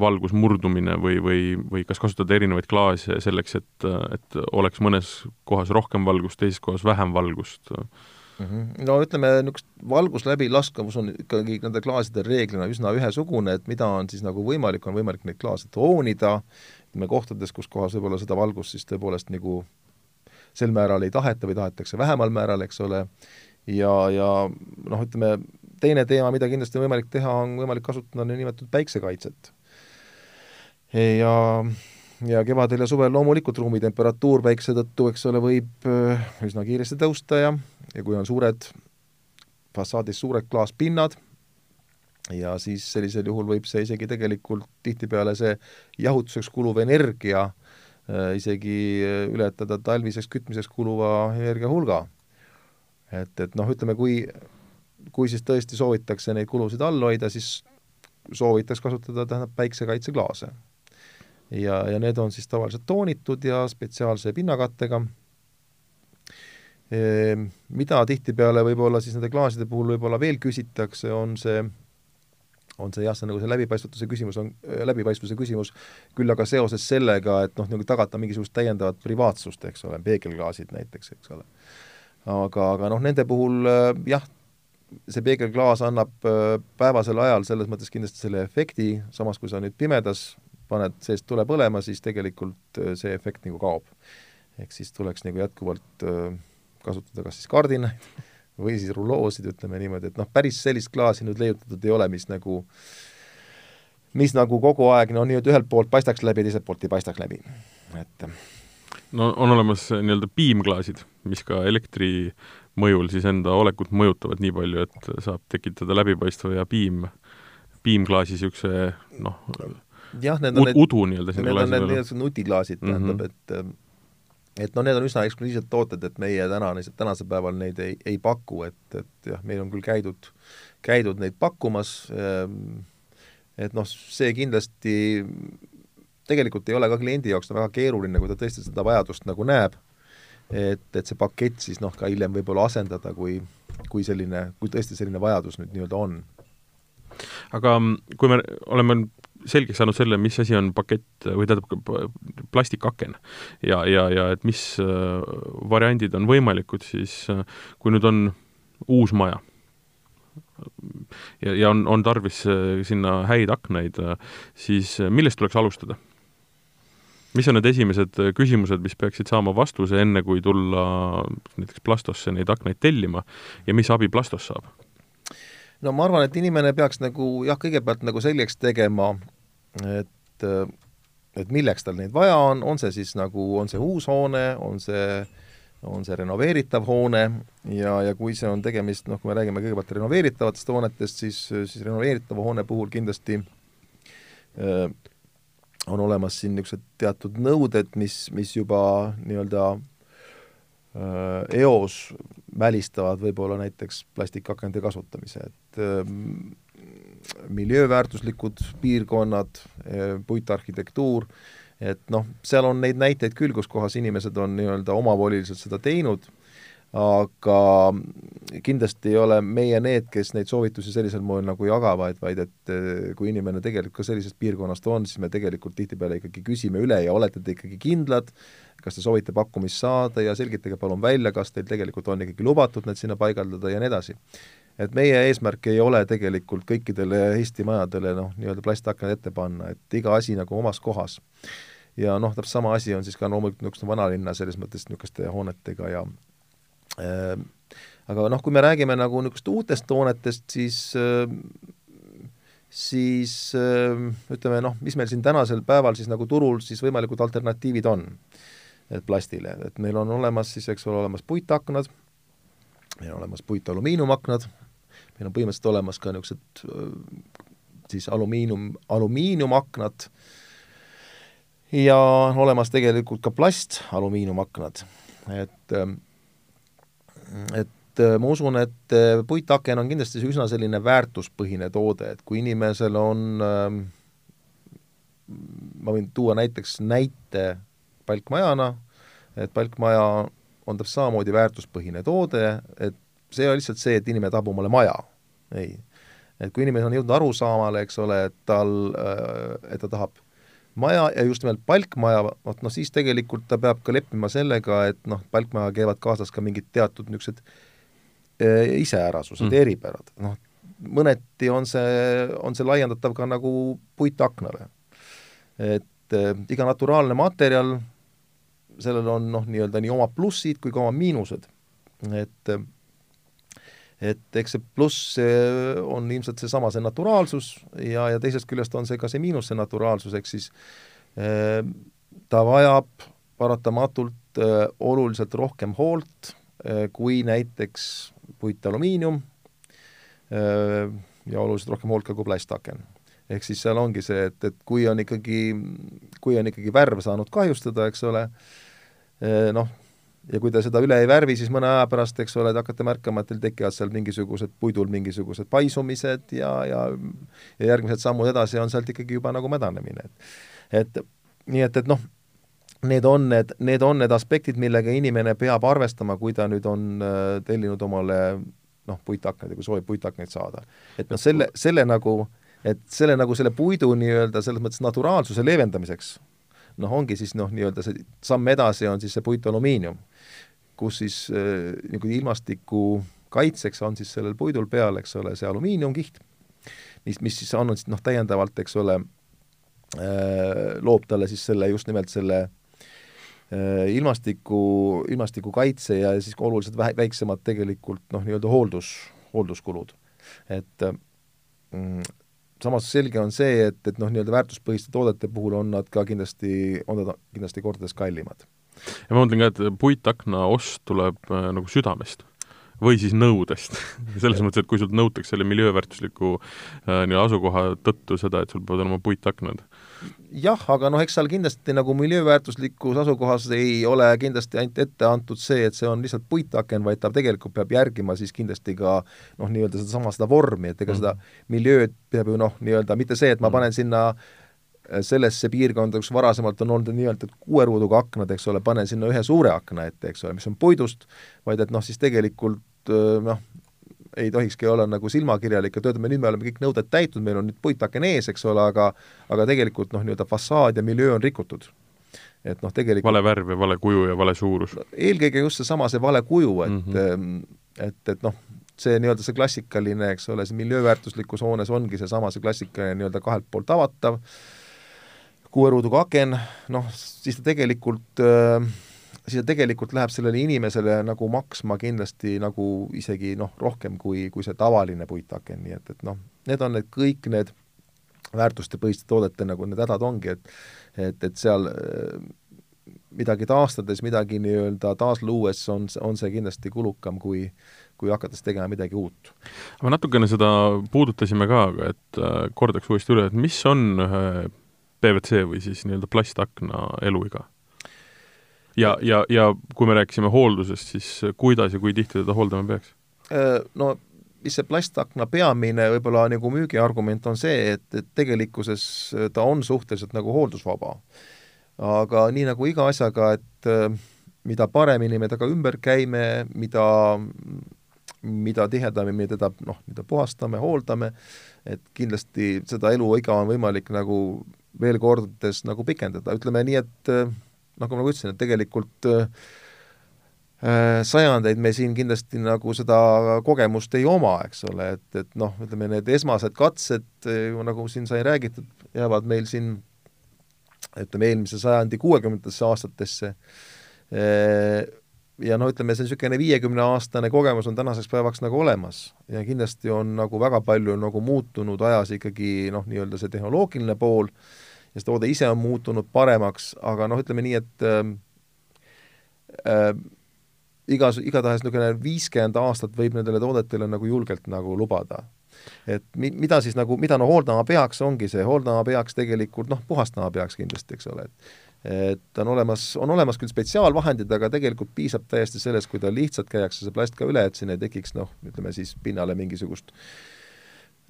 valgusmurdumine või, või või kas kasutada erinevaid klaase selleks, et, et oleks mõnes kohas rohkem valgust, teises kohas vähem valgust? Mm -hmm. no ütleme, niisugust valgus läbilaskavus on ikkagi nende klaasidel reeglina üsna ühesugune, et mida on siis nagu võimalik, on võimalik neid klaase toonida, ütleme kohtades, kus kohas võib-olla seda valgust siis tõepoolest nagu sel määral ei taheta või tahetakse vähemal määral, eks ole, ja, ja noh, ütleme, teine teema, mida kindlasti on võimalik teha, on võimalik kasutada niinimetatud päiksekaitset. Ja, ja kevadel ja suvel loomulikult ruumitemperatuur päikse tõttu, eks ole, võib äh, üsna kiiresti tõusta ja, ja kui on suured, fassaadis suured klaaspinnad, ja siis sellisel juhul võib see isegi tegelikult tihtipeale see jahutuseks kuluv energia äh, isegi äh, ületada talviseks kütmiseks kuluva energia hulga. et, et noh, ütleme, kui, kui siis tõesti soovitakse neid kulusid all hoida, siis soovitaks kasutada, tähendab, päiksekaitseklaase ja, ja need on siis tavaliselt toonitud ja spetsiaalse pinnakattega, mida tihtipeale võib-olla siis nende klaaside puhul võib-olla veel küsitakse, on see, on see jah, see nagu see läbipaistvatuse küsimus on, läbipaistvuse küsimus, küll aga seoses sellega, et noh, nagu tagada mingisugust täiendavat privaatsust, eks ole, peegelklaasid näiteks, eks ole. aga, aga noh, nende puhul jah, see peegelklaas annab päevasel ajal selles mõttes kindlasti selle efekti, samas kui sa nüüd pimedas paned seest tule põlema, siis tegelikult äh, see efekt nagu kaob. ehk siis tuleks nagu jätkuvalt äh, kasutada kas siis kardinaid või siis rulloosid, ütleme niimoodi, et noh, päris sellist klaasi nüüd leiutatud ei ole, mis nagu mis nagu kogu aeg no nii-öelda ühelt poolt paistaks läbi, teiselt poolt ei paistaks läbi, et no on olemas äh, nii-öelda piimklaasid, mis ka elektri mõjul siis enda olekut mõjutavad nii palju, et saab tekitada läbipaistva ja piim, piimklaasi niisuguse noh, jah, need on need udu nii-öelda sinna klaasi peale. Need on nutiklaasid mm, -hmm. tähendab, et et noh, need on üsna eksklusiivsed tooted, et meie täna, tänasel päeval neid ei, ei paku, et, et jah, meil on küll käidud, käidud neid pakkumas, ehm, et noh, see kindlasti tegelikult ei ole ka kliendi jaoks väga keeruline, kui ta tõesti seda vajadust nagu näeb, et, et see pakett siis noh, ka hiljem võib-olla asendada, kui, kui selline, kui tõesti selline vajadus nüüd nii-öelda on. aga kui me oleme selgeks saanud selle, mis asi on pakett või tähendab plastikaken ja, ja, ja et mis äh, variandid on võimalikud, siis äh, kui nüüd on uus maja ja, ja on, on tarvis äh, sinna häid aknaid, siis millest tuleks alustada? mis on need esimesed küsimused, mis peaksid saama vastuse, enne kui tulla näiteks Plastosse neid aknaid tellima ja mis abi Plastos saab? no ma arvan, et inimene peaks nagu jah, kõigepealt nagu selgeks tegema, et et milleks tal neid vaja on, on see siis nagu, on see uus hoone, on see on see renoveeritav hoone ja, ja kui see on tegemist, noh, kui me räägime kõigepealt renoveeritavatest hoonetest, siis, siis renoveeritava hoone puhul kindlasti öö, on olemas siin niisugused teatud nõuded, mis, mis juba nii-öelda eos välistavad võib-olla näiteks plastikakende kasutamise, et miljööväärtuslikud piirkonnad, eh, puitarhitektuur, et noh, seal on neid näiteid küll, kus kohas inimesed on nii-öelda omavoliliselt seda teinud, aga kindlasti ei ole meie need, kes neid soovitusi sellisel moel nagu jagavad, vaid et eh, kui inimene tegelikult ka sellisest piirkonnast on, siis me tegelikult tihtipeale ikkagi küsime üle ja olete te ikkagi kindlad, kas te soovite pakkumist saada ja selgitage palun välja, kas teil tegelikult on ikkagi lubatud need sinna paigaldada ja nii edasi et meie eesmärk ei ole tegelikult kõikidele Eesti majadele noh, nii-öelda plastaknad ette panna, et iga asi nagu omas kohas. ja noh, täpselt sama asi on siis ka loomulikult niisuguste vanalinna selles mõttes niisuguste hoonetega ja äh, aga noh, kui me räägime nagu niisugust uutest hoonetest, siis äh, siis äh, ütleme noh, mis meil siin tänasel päeval siis nagu turul siis võimalikud alternatiivid on et plastile, et meil on olemas siis, eks ole, olemas puitaknad, meil on olemas puitalumiiniumaknad, meil on põhimõtteliselt olemas ka niisugused siis alumiinium, alumiiniumaknad. Ja on olemas tegelikult ka plast alumiiniumaknad, et et ma usun, et puitaken on kindlasti üsna selline väärtuspõhine toode, et kui inimesel on, ma võin tuua näiteks näite palkmajana, et palkmaja on täpselt samamoodi väärtuspõhine toode, et see ei ole lihtsalt see, et inimene tahab omale maja, ei. et kui inimene on jõudnud arusaamale, eks ole, et tal, et ta tahab maja ja just nimelt palkmaja, vot noh, siis tegelikult ta peab ka leppima sellega, et noh, palkmajaga käivad kaasas ka mingid teatud niisugused e, iseärasused mm., eripärad, noh, mõneti on see, on see laiendatav ka nagu puitaknale. et äh, iga naturaalne materjal, sellel on noh, nii-öelda nii omad plussid kui ka omad miinused. et et eks see pluss on ilmselt seesama, see naturaalsus ja, ja teisest küljest on see ka see miinus, see naturaalsus, ehk siis äh, ta vajab paratamatult äh, oluliselt rohkem hoolt äh, kui näiteks puitalumiinium ja oluliselt rohkem hoolt ka kui plastaken. ehk siis seal ongi see, et, et kui on ikkagi, kui on ikkagi värv saanud kahjustada, eks ole, noh, ja kui te seda üle ei värvi, siis mõne aja pärast, eks ole, te hakkate märkama, et teil tekivad seal mingisugused puidul mingisugused paisumised ja, ja ja järgmised sammud edasi on sealt ikkagi juba nagu mädanemine, et et nii et, et noh, need on need, need on need aspektid, millega inimene peab arvestama, kui ta nüüd on äh, tellinud omale noh, puitaknaid ja kui soovib puitaknaid saada. et noh, selle, selle nagu, et selle nagu selle puidu nii-öelda selles mõttes naturaalsuse leevendamiseks noh, ongi siis noh, nii-öelda see samm edasi on siis see puitalumiinium kus siis äh, nagu ilmastiku kaitseks on siis sellel puidul peal, eks ole, see alumiiniumkiht, mis, mis siis on noh, täiendavalt, eks ole äh,, loob talle siis selle, just nimelt selle äh, ilmastiku, ilmastikukaitse ja siis oluliselt vähe, väiksemad tegelikult noh, nii-öelda hooldus, hoolduskulud. et mm, samas selge on see, et, et noh, nii-öelda väärtuspõhiste toodete puhul on nad ka kindlasti, on nad kindlasti kordades kallimad ja ma mõtlen ka, et puitakna ost tuleb äh, nagu südamest või siis nõudest selles mõttes, et kui sult nõutakse selle miljööväärtusliku äh, nii asukoha tõttu seda, et sul peavad olema puitaknad. jah, aga noh, eks seal kindlasti nagu miljööväärtuslikus asukohas ei ole kindlasti ainult ette antud see, et see on lihtsalt puitaken, vaid ta tegelikult peab järgima siis kindlasti ka noh, nii-öelda sedasama, seda vormi, et ega mm. seda miljööd peab ju noh, nii-öelda mitte see, et ma mhm. panen sinna Äh, sellesse piirkonda, kus varasemalt on olnud nii-öelda kuue ruuduga aknad, eks ole, panen sinna ühe suure akna ette, eks ole, mis on puidust, vaid et noh, siis tegelikult äh, noh, ei tohikski olla nagu silmakirjalik ja töötame, nüüd me oleme kõik nõuded täitnud, meil on nüüd puitaken ees, eks ole, aga aga tegelikult noh, nii-öelda fassaad ja miljöö on rikutud. et noh, tegelikult vale värv ja vale kuju ja vale suurus eelkõige just seesama, see vale kuju, et mm -hmm. et, et noh, see nii-öelda see klassikaline, eks ole, see miljööväärtuslikus hoones ongi seesama, see klassikaline nii-öelda kahelt poolt avatav, kuue ruuduga aken, noh, siis ta tegelikult äh, siis ta tegelikult läheb sellele inimesele nagu maksma kindlasti nagu isegi noh, rohkem kui, kui see tavaline puitaken, nii et, et noh, need on need kõik need väärtustepõhiste toodete nagu need hädad ongi, et et, et seal äh, midagi taastades, midagi nii-öelda taasluues on, on see kindlasti kulukam kui kui hakates tegema midagi uut. me natukene seda puudutasime ka, aga et äh, kordaks uuesti üle, et mis on ühe äh, PVC või siis nii-öelda plastakna eluiga. ja, ja, ja kui me rääkisime hooldusest, siis kuidas ja kui tihti teda hooldama peaks? Äh, no mis see plastakna peamine võib-olla nagu müügiargument on see, et, et tegelikkuses ta on suhteliselt nagu hooldusvaba. aga nii nagu iga asjaga, et äh, mida paremini me temaga ümber käime, mida mida tihedamini me teda noh, nii-öelda puhastame, hooldame, et kindlasti seda eluiga on võimalik nagu veel kordades nagu pikendada, ütleme nii, et äh, nagu ma ütlesin, et tegelikult äh, äh, sajandeid me siin kindlasti nagu seda kogemust ei oma, eks ole, et, et noh, ütleme need esmased katsed, nagu siin sai räägitud, jäävad meil siin ütleme, eelmise sajandi kuuekümnendatesse aastatesse ja no ütleme, see niisugune viiekümneaastane kogemus on tänaseks päevaks nagu olemas ja kindlasti on nagu väga palju nagu muutunud ajas ikkagi noh, nii-öelda see tehnoloogiline pool ja see toode ise on muutunud paremaks, aga noh, ütleme nii, et äh, äh, igas, igatahes niisugune viiskümmend aastat võib nendele toodetele nagu julgelt nagu lubada. et mi-, mida siis nagu, mida no hooldama peaks, ongi see, hooldama peaks tegelikult noh, puhastama peaks kindlasti, eks ole, et et on olemas, on olemas küll spetsiaalvahendid, aga tegelikult piisab täiesti sellest, kui ta lihtsalt käiakse see plast ka üle, et siin ei tekiks noh, ütleme siis pinnale mingisugust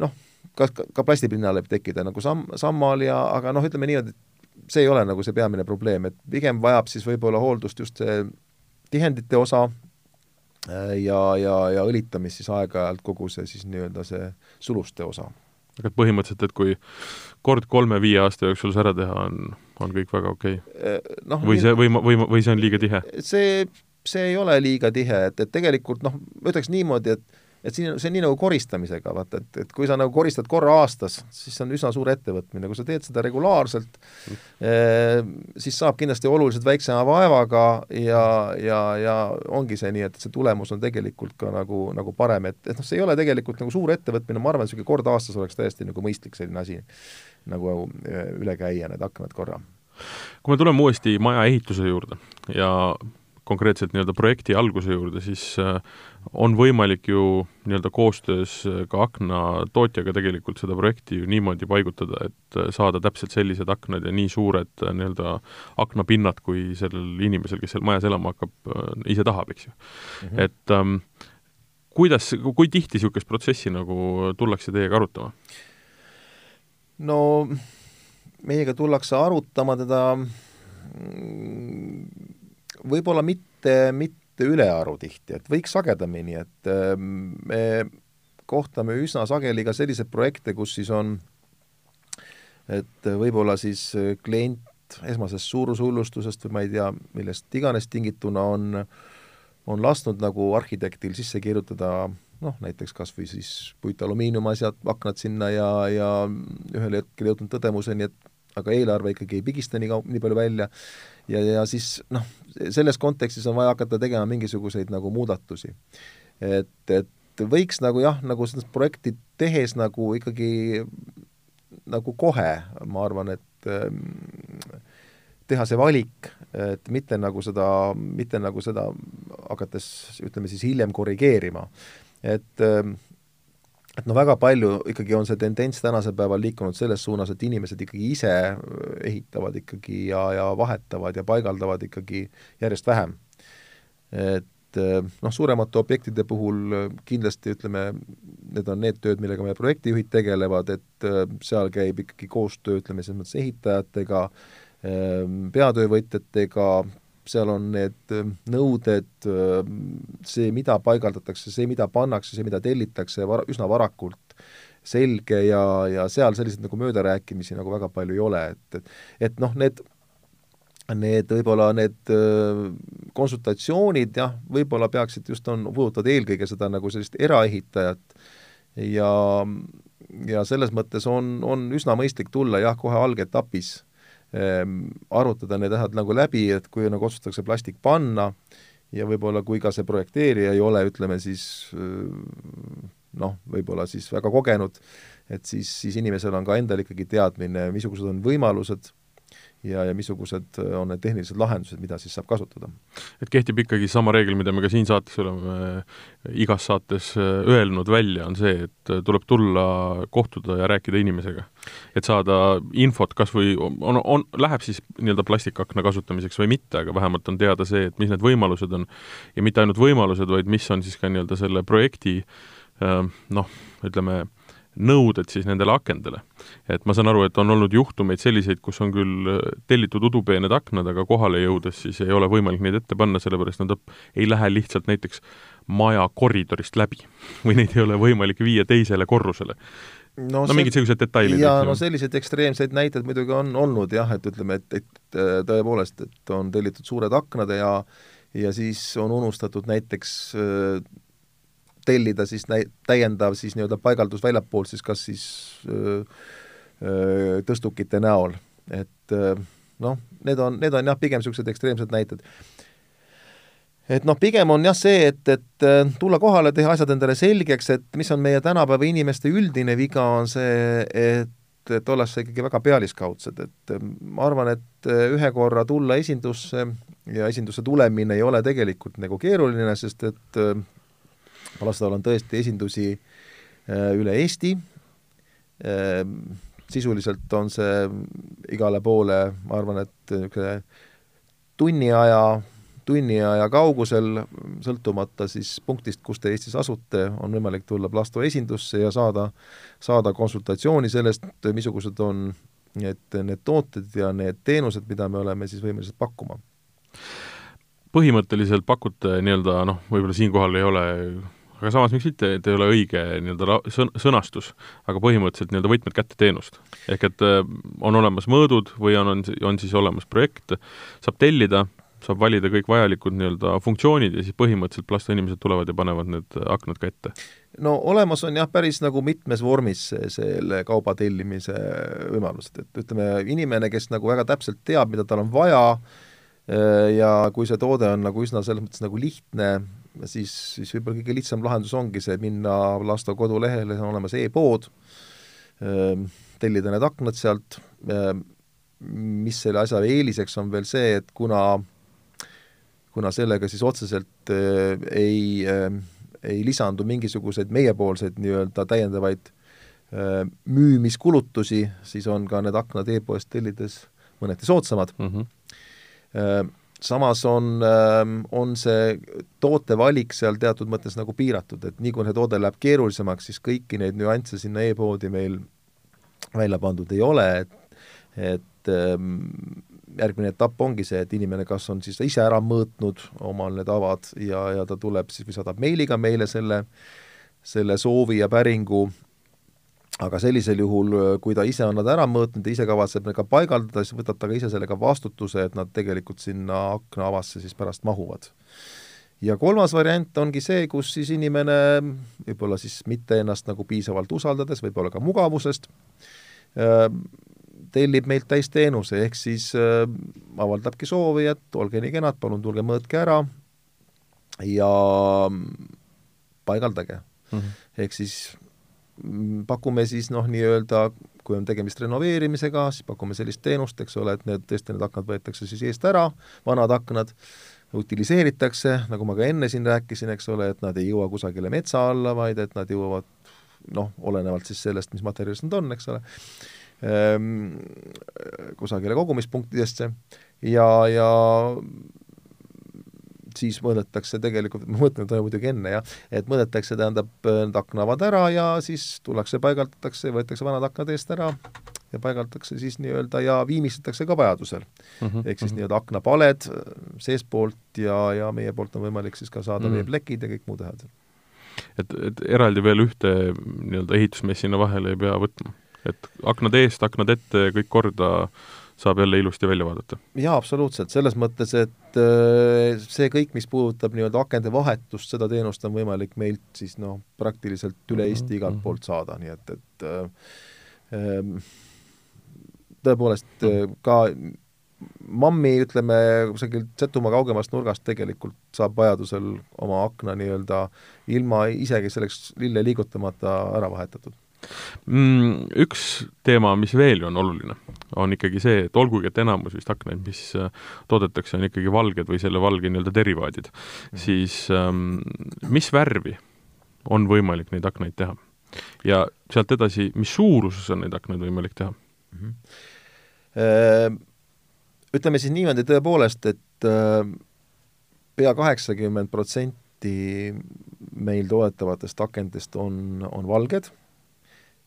noh, ka, ka plastipinnale võib tekkida nagu samm, sammal ja aga noh, ütleme niimoodi, et see ei ole nagu see peamine probleem, et pigem vajab siis võib-olla hooldust just see tihendite osa, Äh, ja, ja, ja õlitamist siis aeg-ajalt kogu see siis nii-öelda see suluste osa. aga põhimõtteliselt, et kui kord kolme-viie aasta jooksul see ära teha, on, on kõik väga okei okay. Äh, no, või see, või, või, või see on liiga tihe? see, see ei ole liiga tihe, et, et tegelikult noh, ma ütleks niimoodi, et et siin, see on nii nagu koristamisega, vaata, et, et kui sa nagu koristad korra aastas, siis see on üsna suur ettevõtmine, kui sa teed seda regulaarselt mm., eh, siis saab kindlasti oluliselt väiksema vaevaga ja, ja, ja ongi see nii, et see tulemus on tegelikult ka nagu, nagu parem, et, et noh, see ei ole tegelikult nagu suur ettevõtmine, ma arvan, niisugune kord aastas oleks täiesti nagu mõistlik selline asi nagu eh, üle käia, need aknad korra. kui me tuleme uuesti maja ehituse juurde ja konkreetselt nii-öelda projekti alguse juurde, siis äh, on võimalik ju nii-öelda koostöös äh, ka aknatootjaga tegelikult seda projekti ju niimoodi paigutada, et äh, saada täpselt sellised aknad ja nii suured nii-öelda aknapinnad, kui sellel inimesel, kes seal majas elama hakkab, ise tahab, eks ju mm. -hmm. et ähm, kuidas, kui tihti niisugust protsessi nagu tullakse teiega arutama? No meiega tullakse arutama teda mm, võib-olla mitte, mitte ülearu tihti, et võiks sagedamini, et ähm, me kohtame üsna sageli ka selliseid projekte, kus siis on, et võib-olla siis klient esmasest suurushullustusest või ma ei tea, millest iganes tingituna on, on lasknud nagu arhitektil sisse kirjutada noh, näiteks kas või siis puitalumiiniumasjad, aknad sinna ja, ja ühel hetkel jõudnud tõdemuseni, et aga eelarve ikkagi ei pigista nii kau-, nii palju välja ja, ja siis noh, selles kontekstis on vaja hakata tegema mingisuguseid nagu muudatusi. et, et võiks nagu jah, nagu seda projekti tehes nagu ikkagi nagu kohe, ma arvan, et ähm, teha see valik, et mitte nagu seda, mitte nagu seda hakates ütleme siis hiljem korrigeerima. Et ähm, et noh, väga palju ikkagi on see tendents tänasel päeval liikunud selles suunas, et inimesed ikkagi ise äh, ehitavad ikkagi ja, ja vahetavad ja paigaldavad ikkagi järjest vähem. et äh, noh, suuremate objektide puhul äh, kindlasti ütleme, need on need tööd, millega meie projektijuhid tegelevad, et seal käib ikkagi koostöö, ütleme selles mõttes ehitajatega, peatöövõtjatega, seal on need äh, nõuded, äh, see, mida paigaldatakse, see, mida pannakse, see, mida tellitakse var-, üsna varakult selge ja, ja seal selliseid nagu möödarääkimisi nagu väga palju ei ole, et, et et noh, need need võib-olla need äh, konsultatsioonid jah, võib-olla peaksid just on, puudutavad eelkõige seda nagu sellist eraehitajat ja ja selles mõttes on, on üsna mõistlik tulla jah, kohe algetapis arutada need asjad nagu läbi, et kui nagu otsustatakse plastik panna ja võib-olla kui ka see projekteerija ei ole, ütleme siis noh, võib-olla siis väga kogenud, et siis, siis inimesel on ka endal ikkagi teadmine, missugused on võimalused ja, ja missugused äh, on need tehnilised lahendused, mida siis saab kasutada. et kehtib ikkagi sama reegel, mida me ka siin saates oleme äh, igas saates äh, öelnud välja, on see, et tuleb tulla, kohtuda ja rääkida inimesega. et saada infot kas või on, on, läheb siis nii-öelda plastikakna kasutamiseks või mitte, aga vähemalt on teada see, et mis need võimalused on ja mitte ainult võimalused, vaid mis on siis ka nii-öelda selle projekti noh, ütleme, nõuded siis nendele akendele. et ma saan aru, et on olnud juhtumeid selliseid, kus on küll äh, tellitud udupeened aknad, aga kohale jõudes siis ei ole võimalik neid ette panna, sellepärast nad ei lähe lihtsalt näiteks maja koridorist läbi või neid ei ole võimalik viia teisele korrusele no, no see, mingid sellised detailid. jaa, no selliseid ekstreemseid näiteid muidugi on olnud jah, et ütleme, et, et tõepoolest, et on tellitud suured aknad ja ja siis on unustatud näiteks äh, tellida siis näi-, täiendav siis nii-öelda paigaldus väljapoolt siis kas siis öö, öö, tõstukite näol, et noh, need on, need on jah, pigem niisugused ekstreemsed näited. et noh, pigem on jah see, et, et tulla kohale, teha asjad endale selgeks, et mis on meie tänapäeva inimeste üldine viga, on see, et et ollakse ikkagi väga pealiskaudsed, et ma arvan, et ühe korra tulla esindusse ja esindusse tulemine ei ole tegelikult nagu keeruline, sest et Palassaarel on tõesti esindusi üle Eesti, sisuliselt on see igale poole, ma arvan, et niisugune tunni aja, tunni aja kaugusel, sõltumata siis punktist, kus te Eestis asute, on võimalik tulla Plasto esindusse ja saada, saada konsultatsiooni sellest, missugused on need, need tooted ja need teenused, mida me oleme siis võimelised pakkuma. Põhimõtteliselt pakute nii-öelda noh, võib-olla siinkohal ei ole aga samas miks mitte, et ei ole õige nii-öelda sõn-, sõnastus, aga põhimõtteliselt nii-öelda võtmed kätte teenust. ehk et äh, on olemas mõõdud või on, on, on siis olemas projekt, saab tellida, saab valida kõik vajalikud nii-öelda funktsioonid ja siis põhimõtteliselt plastoinimesed tulevad ja panevad need aknad ka ette? no olemas on jah, päris nagu mitmes vormis see, selle kauba tellimise võimalused, et ütleme, inimene, kes nagu väga täpselt teab, mida tal on vaja, äh, ja kui see toode on nagu üsna selles mõttes nagu lihtne, siis, siis võib-olla kõige lihtsam lahendus ongi see, minna Lasto kodulehele, on olemas e-pood, ehm, tellida need aknad sealt, ehm, mis selle asja eeliseks on veel see, et kuna kuna sellega siis otseselt äh, ei äh,, ei lisandu mingisuguseid meiepoolseid nii-öelda täiendavaid äh, müümiskulutusi, siis on ka need aknad e-poest tellides mõneti soodsamad mm. -hmm samas on, ähm, on see tootevalik seal teatud mõttes nagu piiratud, et nii kui see toode läheb keerulisemaks, siis kõiki neid nüansse sinna e-poodi meil välja pandud ei ole, et et ähm, järgmine etapp ongi see, et inimene kas on siis ise ära mõõtnud omal need avad ja, ja ta tuleb siis või saadab meiliga meile selle, selle soovi ja päringu aga sellisel juhul, kui ta ise on nad ära mõõtnud ja ise kavatseb need ka paigaldada, siis võtab ta ka ise sellega vastutuse, et nad tegelikult sinna akna avasse siis pärast mahuvad. ja kolmas variant ongi see, kus siis inimene võib-olla siis mitte ennast nagu piisavalt usaldades, võib-olla ka mugavusest, äh, tellib meilt täisteenuse, ehk siis äh, avaldabki soovi, et olge nii kenad, palun tulge mõõtke ära ja paigaldage mm. -hmm. ehk siis pakume siis noh, nii-öelda kui on tegemist renoveerimisega, siis pakume sellist teenust, eks ole, et need, tõesti need aknad võetakse siis eest ära, vanad aknad, utiliseeritakse, nagu ma ka enne siin rääkisin, eks ole, et nad ei jõua kusagile metsa alla, vaid et nad jõuavad noh, olenevalt siis sellest, mis materjalist nad on, eks ole, ehm, kusagile kogumispunktidesse. Ja, ja siis mõõdetakse tegelikult, mõõtmine toimub muidugi enne jah, et mõõdetakse, tähendab, need aknavad ära ja siis tullakse, paigaldatakse, võetakse vanad aknad eest ära ja paigaldatakse siis nii-öelda ja viimistletakse ka vajadusel mm. -hmm. ehk siis mhm. nii-öelda aknapaled seestpoolt ja, ja meie poolt on võimalik siis ka saada mm -hmm. veeplekid ja kõik muud asjad. et, et eraldi veel ühte nii-öelda ehitusmessina vahele ei pea võtma? et aknad eest, aknad ette, kõik korda saab jälle ilusti välja vaadata. jaa, absoluutselt, selles mõttes, et äh, see kõik, mis puudutab nii-öelda akende vahetust, seda teenust on võimalik meilt siis noh, praktiliselt üle Eesti mhm, igalt mhm. poolt saada, nii et, et äh, ähm, tõepoolest äh, ka mammi, ütleme, kusagilt Setomaa kaugemast nurgast tegelikult saab vajadusel oma akna nii-öelda ilma isegi selleks lille liigutamata ära vahetatud mm,. Üks teema, mis veel on oluline, on ikkagi see, et olgugi, et enamus vist aknaid, mis äh, toodetakse, on ikkagi valged või selle valge nii-öelda derivaadid mm, siis ähm, mis värvi on võimalik neid aknaid teha? ja sealt edasi, mis suuruses on neid aknaid võimalik teha mm? -hmm. Ütleme siis niimoodi tõepoolest, et äh, pea kaheksakümmend protsenti meil toodetavatest akendest on, on valged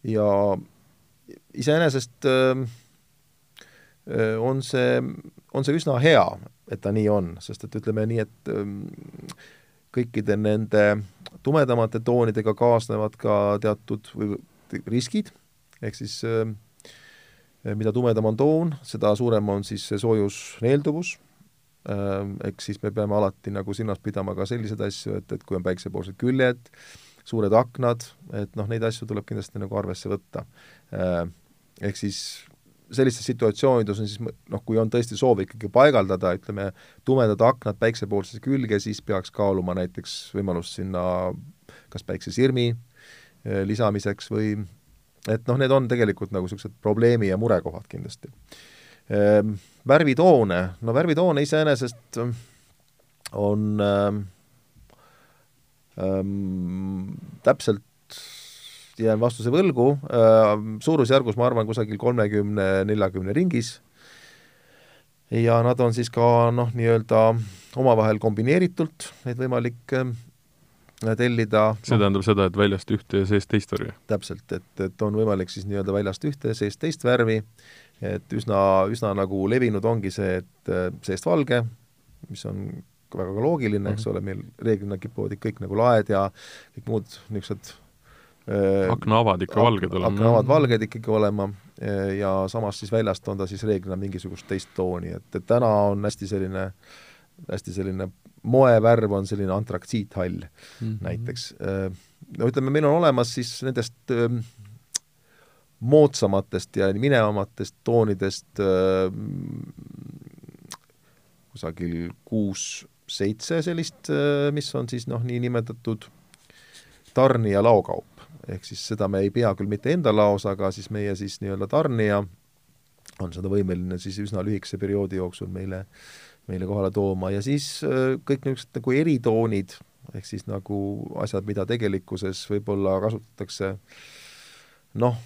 ja iseenesest ähm, äh, on see, on see üsna hea, et ta nii on, sest et ütleme nii, et ähm, kõikide nende tumedamate toonidega kaasnevad ka teatud riskid, ehk siis äh, mida tumedam on toon, seda suurem on siis see soojusneelduvus. Eks siis me peame alati nagu silmas pidama ka selliseid asju, et, et kui on päiksepoolsed küljed, suured aknad, et noh, neid asju tuleb kindlasti nagu arvesse võtta. Äh, ehk siis sellistes situatsioonides on siis noh, kui on tõesti soov ikkagi paigaldada, ütleme, tumedad aknad päiksepoolsesse külge, siis peaks kaaluma näiteks võimalust sinna kas päiksesirmi äh, lisamiseks või et noh, need on tegelikult nagu niisugused probleemi ja murekohad kindlasti. Äh, värvitoone, no värvitoone iseenesest on äh, täpselt, jään vastuse võlgu, suurusjärgus ma arvan, kusagil kolmekümne, neljakümne ringis ja nad on siis ka noh, nii-öelda omavahel kombineeritult neid võimalik tellida. see no, tähendab seda, et väljast ühte ja seest teist värvi? täpselt, et, et on võimalik siis nii-öelda väljast ühte ja seest teist värvi, et üsna, üsna nagu levinud ongi see, et äh, seest valge, mis on väga ka loogiline mm, -hmm. eks mhm. ole, meil reeglina kipuvad kõik nagu laed ja kõik muud niisugused äh, aknaavad ikka valged olema. aknaavad valged ikkagi olema ja samas siis väljast on ta siis reeglina mingisugust teist tooni, et, et täna on hästi selline, hästi selline moevärv on selline antraksiithall mm -hmm. näiteks. No ütleme, meil on olemas siis nendest öö, moodsamatest ja minevamatest toonidest kusagil kuus-seitse sellist, mis on siis noh, niinimetatud tarni- ja laokaup. Ehk siis seda me ei pea küll mitte enda laos, aga siis meie siis nii-öelda tarnija on seda võimeline siis üsna lühikese perioodi jooksul meile, meile kohale tooma. Ja siis äh, kõik niisugused nagu eritoonid, ehk siis nagu asjad, mida tegelikkuses võib-olla kasutatakse noh,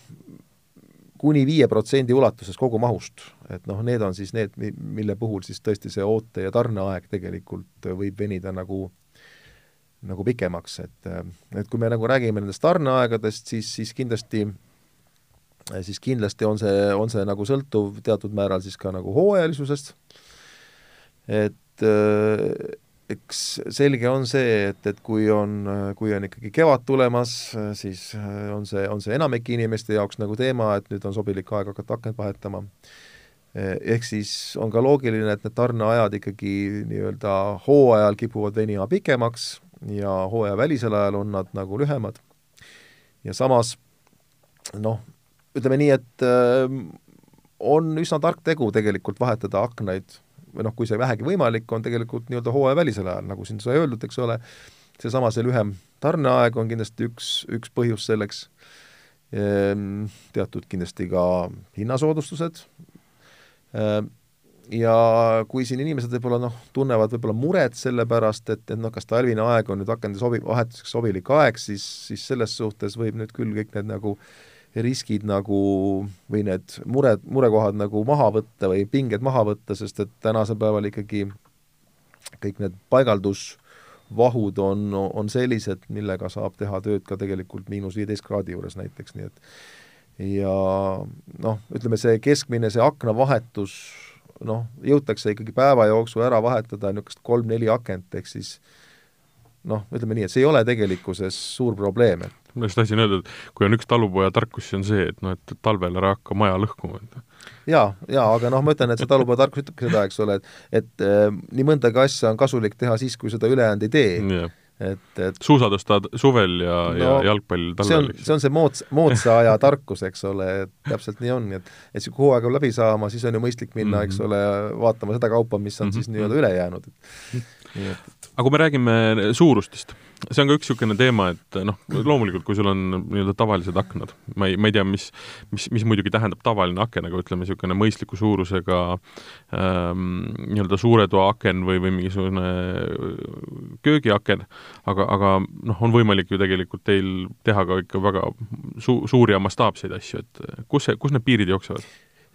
kuni viie protsendi ulatuses kogu mahust, et noh, need on siis need, mille puhul siis tõesti see oote- ja tarneaeg tegelikult võib venida nagu nagu pikemaks, et, et kui me nagu räägime nendest tarneaegadest, siis, siis kindlasti siis kindlasti on see, on see nagu sõltuv teatud määral siis ka nagu hooajalisusest, et eks selge on see, et, et kui on, kui on ikkagi kevad tulemas, siis on see, on see enamike inimeste jaoks nagu teema, et nüüd on sobilik aeg hakata akent vahetama. ehk siis on ka loogiline, et need tarneajad ikkagi nii-öelda hooajal kipuvad venima pikemaks ja hooajavälisel ajal on nad nagu lühemad. ja samas noh, ütleme nii, et äh, on üsna tark tegu tegelikult vahetada aknaid või noh, kui see vähegi võimalik, on tegelikult nii-öelda hooajavälisel ajal, nagu siin sai öeldud, eks ole, seesama, see lühem tarneaeg on kindlasti üks, üks põhjus selleks, ehm, teatud kindlasti ka hinnasoodustused, ehm, ja kui siin inimesed võib-olla noh, tunnevad võib-olla muret selle pärast, et, et noh, kas talvine aeg on nüüd akende sobi-, vahetuseks sobilik aeg, siis, siis selles suhtes võib nüüd küll kõik need nagu riskid nagu või need mured, murekohad nagu maha võtta või pinged maha võtta, sest et tänasel päeval ikkagi kõik need paigaldusvahud on, on sellised, millega saab teha tööd ka tegelikult miinus viieteist kraadi juures näiteks, nii et ja noh, ütleme see keskmine, see aknavahetus noh, jõutakse ikkagi päeva jooksul ära vahetada niisugust kolm-neli akent, ehk siis noh, ütleme nii, et see ei ole tegelikkuses suur probleem, et ma just tahtsin öelda, et kui on üks talupoja tarkus, siis on see, et noh, et talvel ära hakka maja lõhkuma. jaa, jaa, aga noh, ma ütlen, et see talupoja tarkus ütlebki seda, eks ole, et et äh, nii mõndagi asja on kasulik teha siis, kui seda ülejäänud ei tee yeah et, et suusatust suvel ja no,, ja jalgpall talvel. see on, see on see moods, moodsa aja tarkus, eks ole, et täpselt nii on, et et niisugune hooaeg on läbi saama, siis on ju mõistlik minna mm, -hmm. eks ole, vaatama seda kaupa, mis on mm -hmm. siis nii-öelda üle jäänud. nii et, et aga kui me räägime suurustest, see on ka üks niisugune teema, et noh, loomulikult, kui sul on nii-öelda tavalised aknad, ma ei, ma ei tea, mis, mis, mis muidugi tähendab tavaline aken, aga ütleme, niisugune mõistliku suurusega ähm, nii-öelda suure toa aken või, või mingisugune köögiaken, aga, aga noh, on võimalik ju tegelikult teil teha ka ikka väga su-, suuri ja mastaapseid asju, et kus see, kus need piirid jooksevad?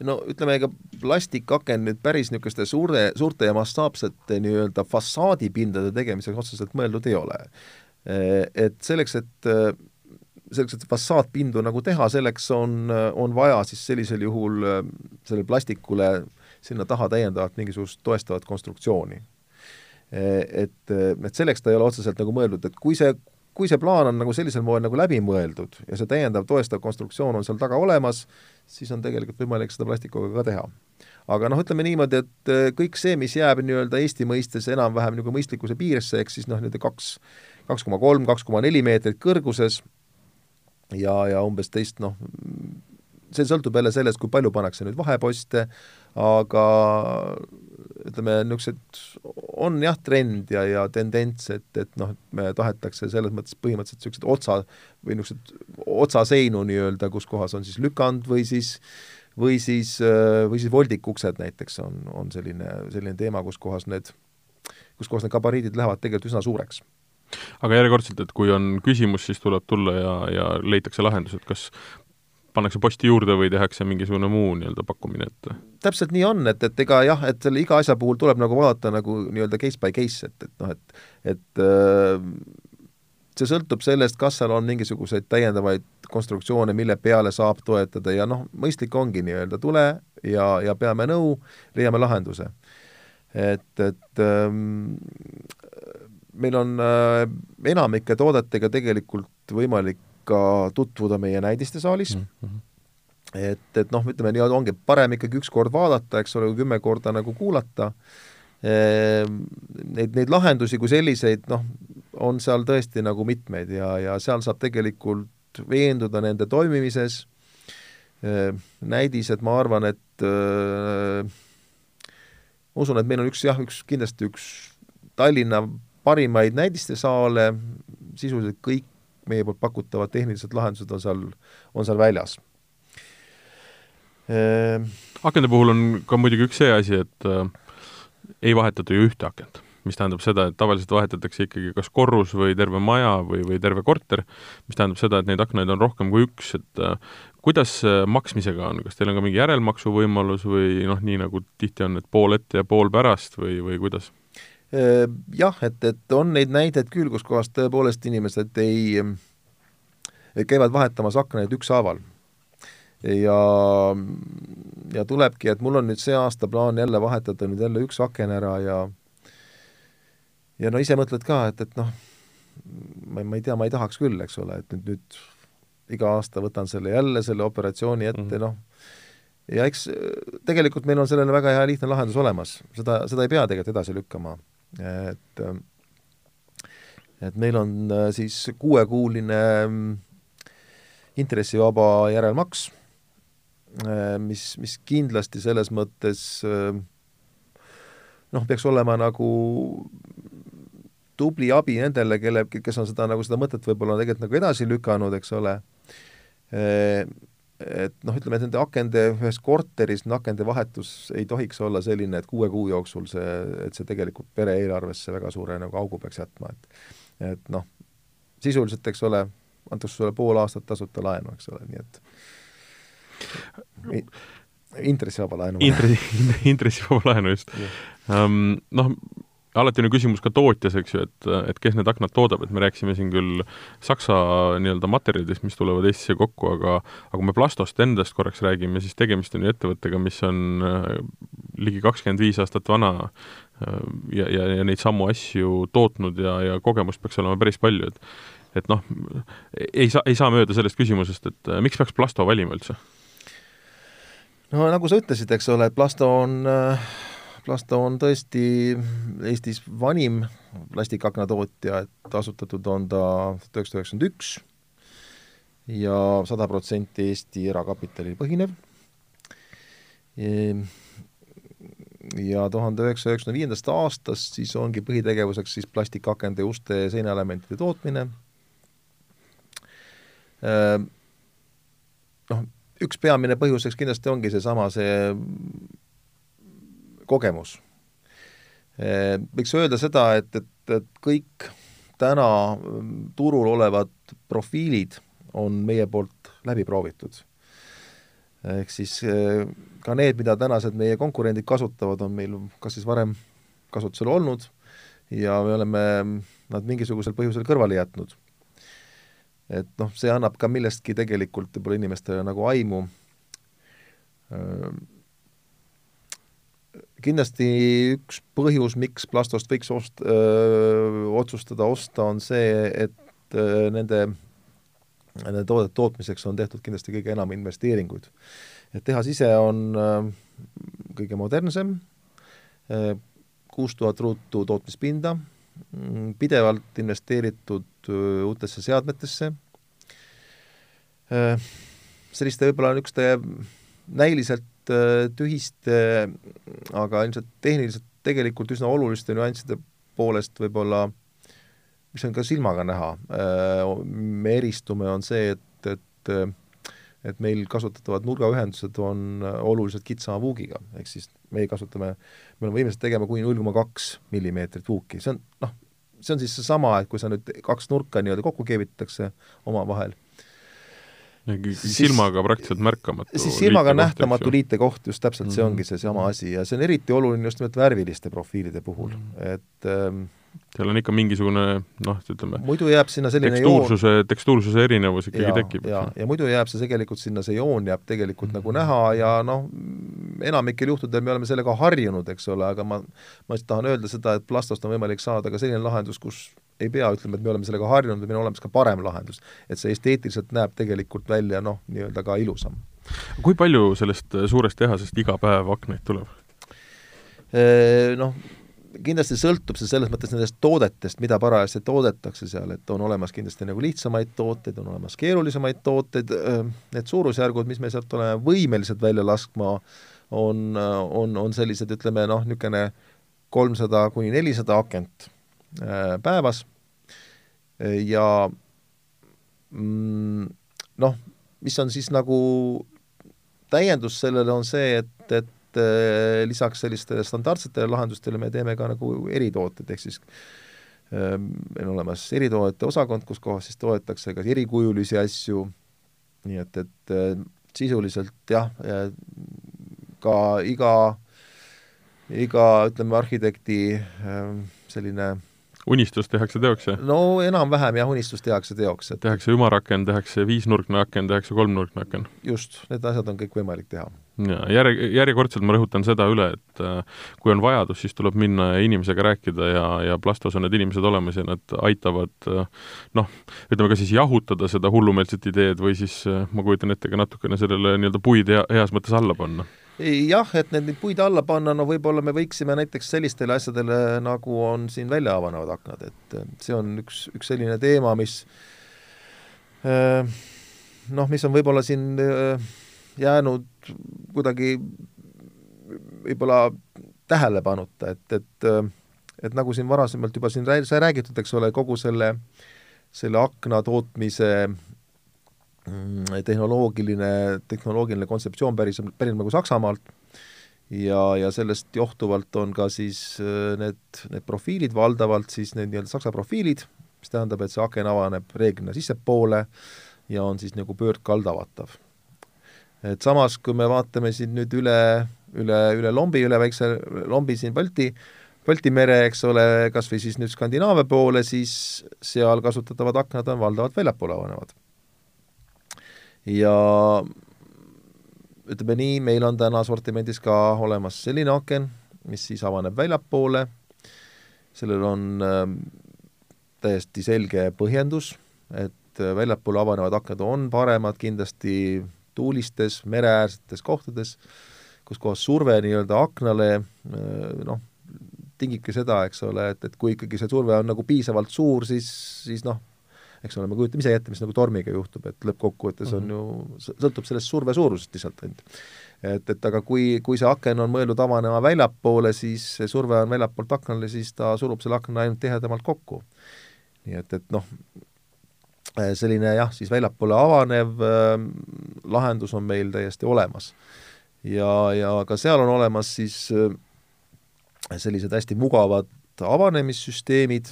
No ütleme, ega plastikaken nüüd päris niisuguste suure, suurte ja mastaapsete nii-öelda fassaadipindade tegemiseks otseselt mõeldud ei ole. Et selleks, et selleks, et fassaadpindu nagu teha, selleks on, on vaja siis sellisel juhul sellele plastikule sinna taha täiendavat mingisugust toestavat konstruktsiooni. Et, et selleks ta ei ole otseselt nagu mõeldud, et kui see kui see plaan on nagu sellisel moel nagu läbi mõeldud ja see täiendav toestav konstruktsioon on seal taga olemas, siis on tegelikult võimalik seda plastikuga ka teha. aga noh, ütleme niimoodi, et äh, kõik see, mis jääb nii-öelda Eesti mõistes enam-vähem nagu mõistlikkuse piiresse, ehk siis noh, nii-öelda kaks, kaks koma kolm, kaks koma neli meetrit kõrguses ja, ja umbes teist noh, see sõltub jälle sellest, kui palju pannakse nüüd vaheposte, aga ütleme, niisugused on jah, trend ja, ja tendents, et, et noh, me tahetakse selles mõttes põhimõtteliselt niisugused otsa või niisugused otsaseinu nii-öelda, kus kohas on siis lükand või siis või siis, või siis voldikuksed näiteks on, on selline, selline teema, kus kohas need, kus kohas need gabariidid lähevad tegelikult üsna suureks. Aga järjekordselt, et kui on küsimus, siis tuleb tulla ja, ja leitakse lahendus, et kas pannakse posti juurde või tehakse mingisugune muu nii-öelda pakkumine, et täpselt nii on, et, et ega jah, et selle iga asja puhul tuleb nagu vaadata nagu nii-öelda case by case, et, et noh, et et äh, see sõltub sellest, kas seal on mingisuguseid täiendavaid konstruktsioone, mille peale saab toetada ja noh, mõistlik ongi nii-öelda tule ja, ja peame nõu, leiame lahenduse. et, et ähm, meil on äh, enamike toodetega tegelikult võimalik ka tutvuda meie näidistesaalis mm, -hmm. et, et noh, ütleme nii-öelda ongi parem ikkagi üks kord vaadata, eks ole, kui kümme korda nagu kuulata. Ehm,, neid, neid lahendusi kui selliseid, noh, on seal tõesti nagu mitmeid ja, ja seal saab tegelikult veenduda nende toimimises, ehm, näidised, ma arvan, et öö, ma usun, et meil on üks jah, üks kindlasti üks Tallinna parimaid näidistesaale, sisuliselt kõik meie poolt pakutavad tehnilised lahendused on seal, on seal väljas ehm.. akende puhul on ka muidugi üks see asi, et äh, ei vahetata ju ühte akent mis tähendab seda, et tavaliselt vahetatakse ikkagi kas korrus või terve maja või, või terve korter, mis tähendab seda, et neid aknaid on rohkem kui üks, et äh, kuidas maksmisega on, kas teil on ka mingi järelmaksu võimalus või noh, nii nagu tihti on, et pool ette ja pool pärast või, või kuidas? Äh, jah, et, et on neid näiteid küll, kus kohas tõepoolest inimesed ei, käivad vahetamas aknaid ükshaaval. ja, ja tulebki, et mul on nüüd see aasta plaan jälle vahetada nüüd jälle üks aken ära ja ja no ise mõtled ka, et, et noh, ma, ma ei tea, ma ei tahaks küll, eks ole, et nüüd, nüüd iga aasta võtan selle jälle, selle operatsiooni ette mm, -hmm. noh, ja eks tegelikult meil on sellele väga hea lihtne lahendus olemas, seda, seda ei pea tegelikult edasi lükkama et et meil on äh, siis kuuekuuline mm, intressivaba järelmaks, äh, mis, mis kindlasti selles mõttes äh, noh, peaks olema nagu tubli abi nendele, kelle, kes on seda nagu seda mõtet võib-olla tegelikult nagu edasi lükanud, eks ole, et noh, ütleme, et nende akende ühes korteris akende vahetus ei tohiks olla selline, et kuue kuu jooksul see, et see tegelikult pere eelarvesse väga suure nagu augu peaks jätma, et et noh, sisuliselt, eks ole, antakse sulle pool aastat tasuta laenu, eks ole, nii et intressivaba laenu. Intressi, intressivaba laenu, just. Um, noh, alati on ju küsimus ka tootjas, eks ju, et, et kes need aknad toodab, et me rääkisime siin küll Saksa nii-öelda materjalidest, mis tulevad Eestisse kokku, aga aga kui me Plastost endast korraks räägime, siis tegemist on ju ettevõttega, mis on äh, ligi kakskümmend viis aastat vana äh, ja, ja, ja neid samu asju tootnud ja, ja kogemust peaks olema päris palju, et et noh, ei saa, ei saa mööda sellest küsimusest, et äh, miks peaks Plasto valima üldse? no nagu sa ütlesid, eks ole, et Plasto on äh Plasto on tõesti Eestis vanim plastikaknatootja, et asutatud on ta tuhat üheksasada üheksakümmend üks ja sada protsenti Eesti erakapitalil põhinev. ja tuhande üheksasaja üheksakümne viiendast aastast siis ongi põhitegevuseks siis plastikakende uste ja seinaelementide tootmine. Noh, üks peamine põhjus, eks kindlasti ongi seesama, see, sama, see kogemus. Eh, võiks öelda seda, et, et, et kõik täna mm, turul olevad profiilid on meie poolt läbi proovitud. ehk siis eh, ka need, mida tänased meie konkurendid kasutavad, on meil kas siis varem kasutusel olnud ja me oleme nad mingisugusel põhjusel kõrvale jätnud. et noh, see annab ka millestki tegelikult võib-olla inimestele nagu aimu kindlasti üks põhjus, miks Plastost võiks ost-, otsustada osta, on see, et öö, nende, nende toodete tootmiseks on tehtud kindlasti kõige enam investeeringuid. et tehas ise on öö, kõige modernsem, kuus tuhat ruutu tootmispinda, mm, pidevalt investeeritud öö, uutesse seadmetesse, selliste võib-olla niisuguste näiliselt Äh, tühiste, aga ilmselt tehniliselt tegelikult üsna oluliste nüansside poolest võib-olla, mis on ka silmaga näha, äh, me eristume, on see, et, et et meil kasutatavad nurgaühendused on oluliselt kitsama vuugiga, ehk siis meie kasutame, me oleme võimelised tegema kuni null koma kaks millimeetrit vuuki, see on noh, see on siis seesama, et kui sa nüüd kaks nurka nii-öelda kokku keevitatakse omavahel, silmaga praktiliselt märkamatu. siis silmaga nähtamatu liitekoht, just täpselt see ongi see sama asi ja see on eriti oluline just nimelt värviliste profiilide puhul, et ähm, seal on ikka mingisugune noh, ütleme muidu jääb sinna selline tekstuursuse, tekstuursuse erinevus ikkagi ja, tekib. ja, ja muidu jääb see tegelikult sinna, see joon jääb tegelikult mm -hmm. nagu näha ja noh, enamikel juhtudel me oleme sellega harjunud, eks ole, aga ma, ma lihtsalt tahan öelda seda, et plastost on võimalik saada ka selline lahendus, kus ei pea ütlema, et me oleme sellega harjunud või meil on olemas ka parem lahendus. et see esteetiliselt näeb tegelikult välja noh, nii-öelda ka ilusam. kui palju sellest suurest tehasest iga päev aknaid tuleb? Noh, kindlasti sõltub see selles mõttes nendest toodetest, mida parajasti toodetakse seal, et on olemas kindlasti nagu lihtsamaid tooteid, on olemas keerulisemaid tooteid, need suurusjärgud, mis me sealt oleme võimelised välja laskma, on, on, on sellised, ütleme noh, niisugune kolmsada kuni nelisada akent päevas. Ja mm, noh, mis on siis nagu täiendus sellele, on see, et, et äh, lisaks sellistele standardsetele lahendustele me teeme ka nagu eritooted, ehk siis äh, meil on olemas eritoodete osakond, kus kohas siis toodetakse ka erikujulisi asju, nii et, et äh, sisuliselt jah, ka iga, iga ütleme, arhitekti selline unistus tehakse teoks, jah? no enam-vähem jah, unistus tehakse teoks, et tehakse ümaraken, tehakse viisnurkne aken, tehakse kolmnurkne aken? just, need asjad on kõik võimalik teha. ja järje, järjekordselt ma rõhutan seda üle, et äh, kui on vajadus, siis tuleb minna ja inimesega rääkida ja, ja Plastos on need inimesed olemas ja nad aitavad äh, noh, ütleme ka siis jahutada seda hullumeelset ideed või siis äh, ma kujutan ette ka natukene sellele nii-öelda puid hea, heas mõttes alla panna jah, et need neid puid alla panna, no võib-olla me võiksime näiteks sellistele asjadele, nagu on siin välja avanevad aknad, et see on üks, üks selline teema, mis äh, noh, mis on võib-olla siin äh, jäänud kuidagi võib-olla tähelepanuta, et, et äh, et nagu siin varasemalt juba siin sai räägitud, eks ole, kogu selle, selle akna tootmise tehnoloogiline, tehnoloogiline kontseptsioon päris, pärineb nagu Saksamaalt ja, ja sellest johtuvalt on ka siis äh, need, need profiilid valdavalt siis need nii-öelda saksa profiilid, mis tähendab, et see aken avaneb reeglina sissepoole ja on siis nagu pöördkaldavatav. et samas, kui me vaatame siin nüüd üle, üle, üle lombi, üle väikse lombi siin Balti, Balti mere, eks ole, kas või siis nüüd Skandinaavia poole, siis seal kasutatavad aknad on valdavalt väljapoole avanevad ja ütleme nii, meil on täna sortimendis ka olemas selline aken, mis siis avaneb väljapoole, sellel on äh, täiesti selge põhjendus, et äh, väljapoole avanevad aknad on paremad kindlasti tuulistes, mereäärsetes kohtades, kus kohas surve nii-öelda aknale äh, noh, tingibki seda, eks ole, et, et kui ikkagi see surve on nagu piisavalt suur, siis, siis noh, eks ole, me kujutame ise ette, mis nagu tormiga juhtub, et lõppkokkuvõttes on mhm. ju, sõltub sellest surve suurusest lihtsalt ainult. et, et aga kui, kui see aken on mõeldud avanema väljapoole, siis see surve on väljapoolt aknale, siis ta surub selle akna ainult tihedamalt kokku. nii et, et noh, selline jah, siis väljapoole avanev äh, lahendus on meil täiesti olemas. ja, ja ka seal on olemas siis äh, sellised hästi mugavad avanemissüsteemid,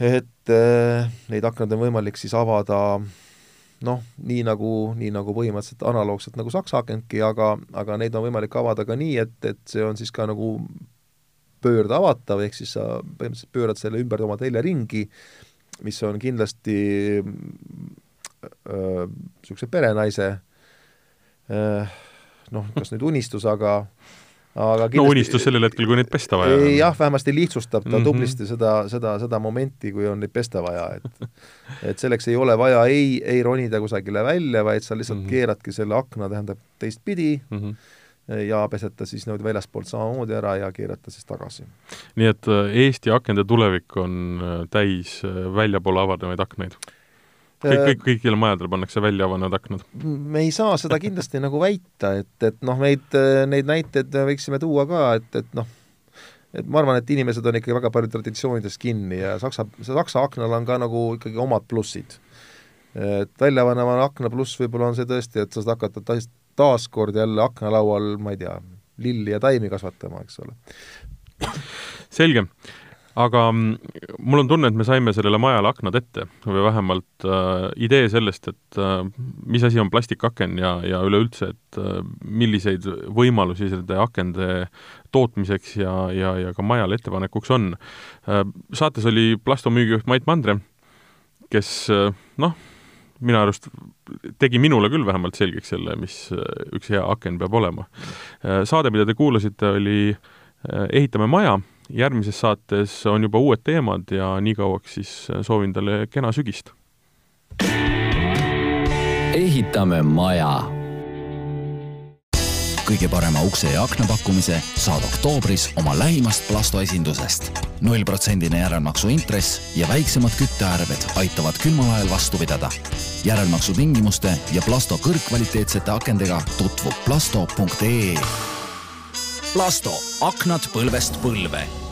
et äh, neid aknaid on võimalik siis avada noh, nii nagu, nii nagu põhimõtteliselt analoogselt nagu saksa akentki, aga, aga neid on võimalik avada ka nii, et, et see on siis ka nagu pöördeavatav, ehk siis sa põhimõtteliselt pöörad selle ümber oma teljeringi, mis on kindlasti niisuguse perenaise äh, noh, kas nüüd unistus, aga aga kindlasti, no unistus sellel hetkel, kui neid pesta vaja on. jah, vähemasti lihtsustab ta mm -hmm. tublisti seda, seda, seda momenti, kui on neid pesta vaja, et et selleks ei ole vaja ei, ei ronida kusagile välja, vaid sa lihtsalt mm -hmm. keeradki selle akna, tähendab, teistpidi mm, -hmm ja pesed ta siis niimoodi väljaspoolt samamoodi ära ja keerad ta siis tagasi. nii et äh, Eesti akende tulevik on äh, täis äh, väljapoole avanevaid aknaid? Kõik, kõik, kõikidele majadele pannakse välja avanevad aknad? me ei saa seda kindlasti nagu väita, et, et noh, neid, neid näiteid võiksime tuua ka, et, et noh, et ma arvan, et inimesed on ikkagi väga palju traditsioonidest kinni ja saksa, saksa aknal on ka nagu ikkagi omad plussid. et väljapaneva akna pluss võib-olla on see tõesti, et sa saad hakata taas, taaskord jälle aknalaual, ma ei tea, lilli ja taimi kasvatama, eks ole. selge aga mm, mul on tunne, et me saime sellele majale aknad ette või vähemalt äh, idee sellest, et äh, mis asi on plastikaken ja, ja üleüldse, et äh, milliseid võimalusi nende akende tootmiseks ja, ja, ja ka majale ettepanekuks on äh,. saates oli Plasto müügijuht Mait Mandre, kes äh, noh, minu arust tegi minule küll vähemalt selgeks selle, mis äh, üks hea aken peab olema. Äh, saade, mida te kuulasite, oli äh, Ehitame maja järgmises saates on juba uued teemad ja nii kauaks siis soovin talle kena sügist. ehitame maja. kõige parema ukse ja akna pakkumise saad oktoobris oma lähimast Plasto esindusest. nullprotsendine järelmaksu intress ja väiksemad küttearved aitavad külmal ajal vastu pidada. järelmaksu tingimuste ja Plasto kõrgkvaliteetsete akendega tutvub plasto.ee Plasto, aknad põlvest põlve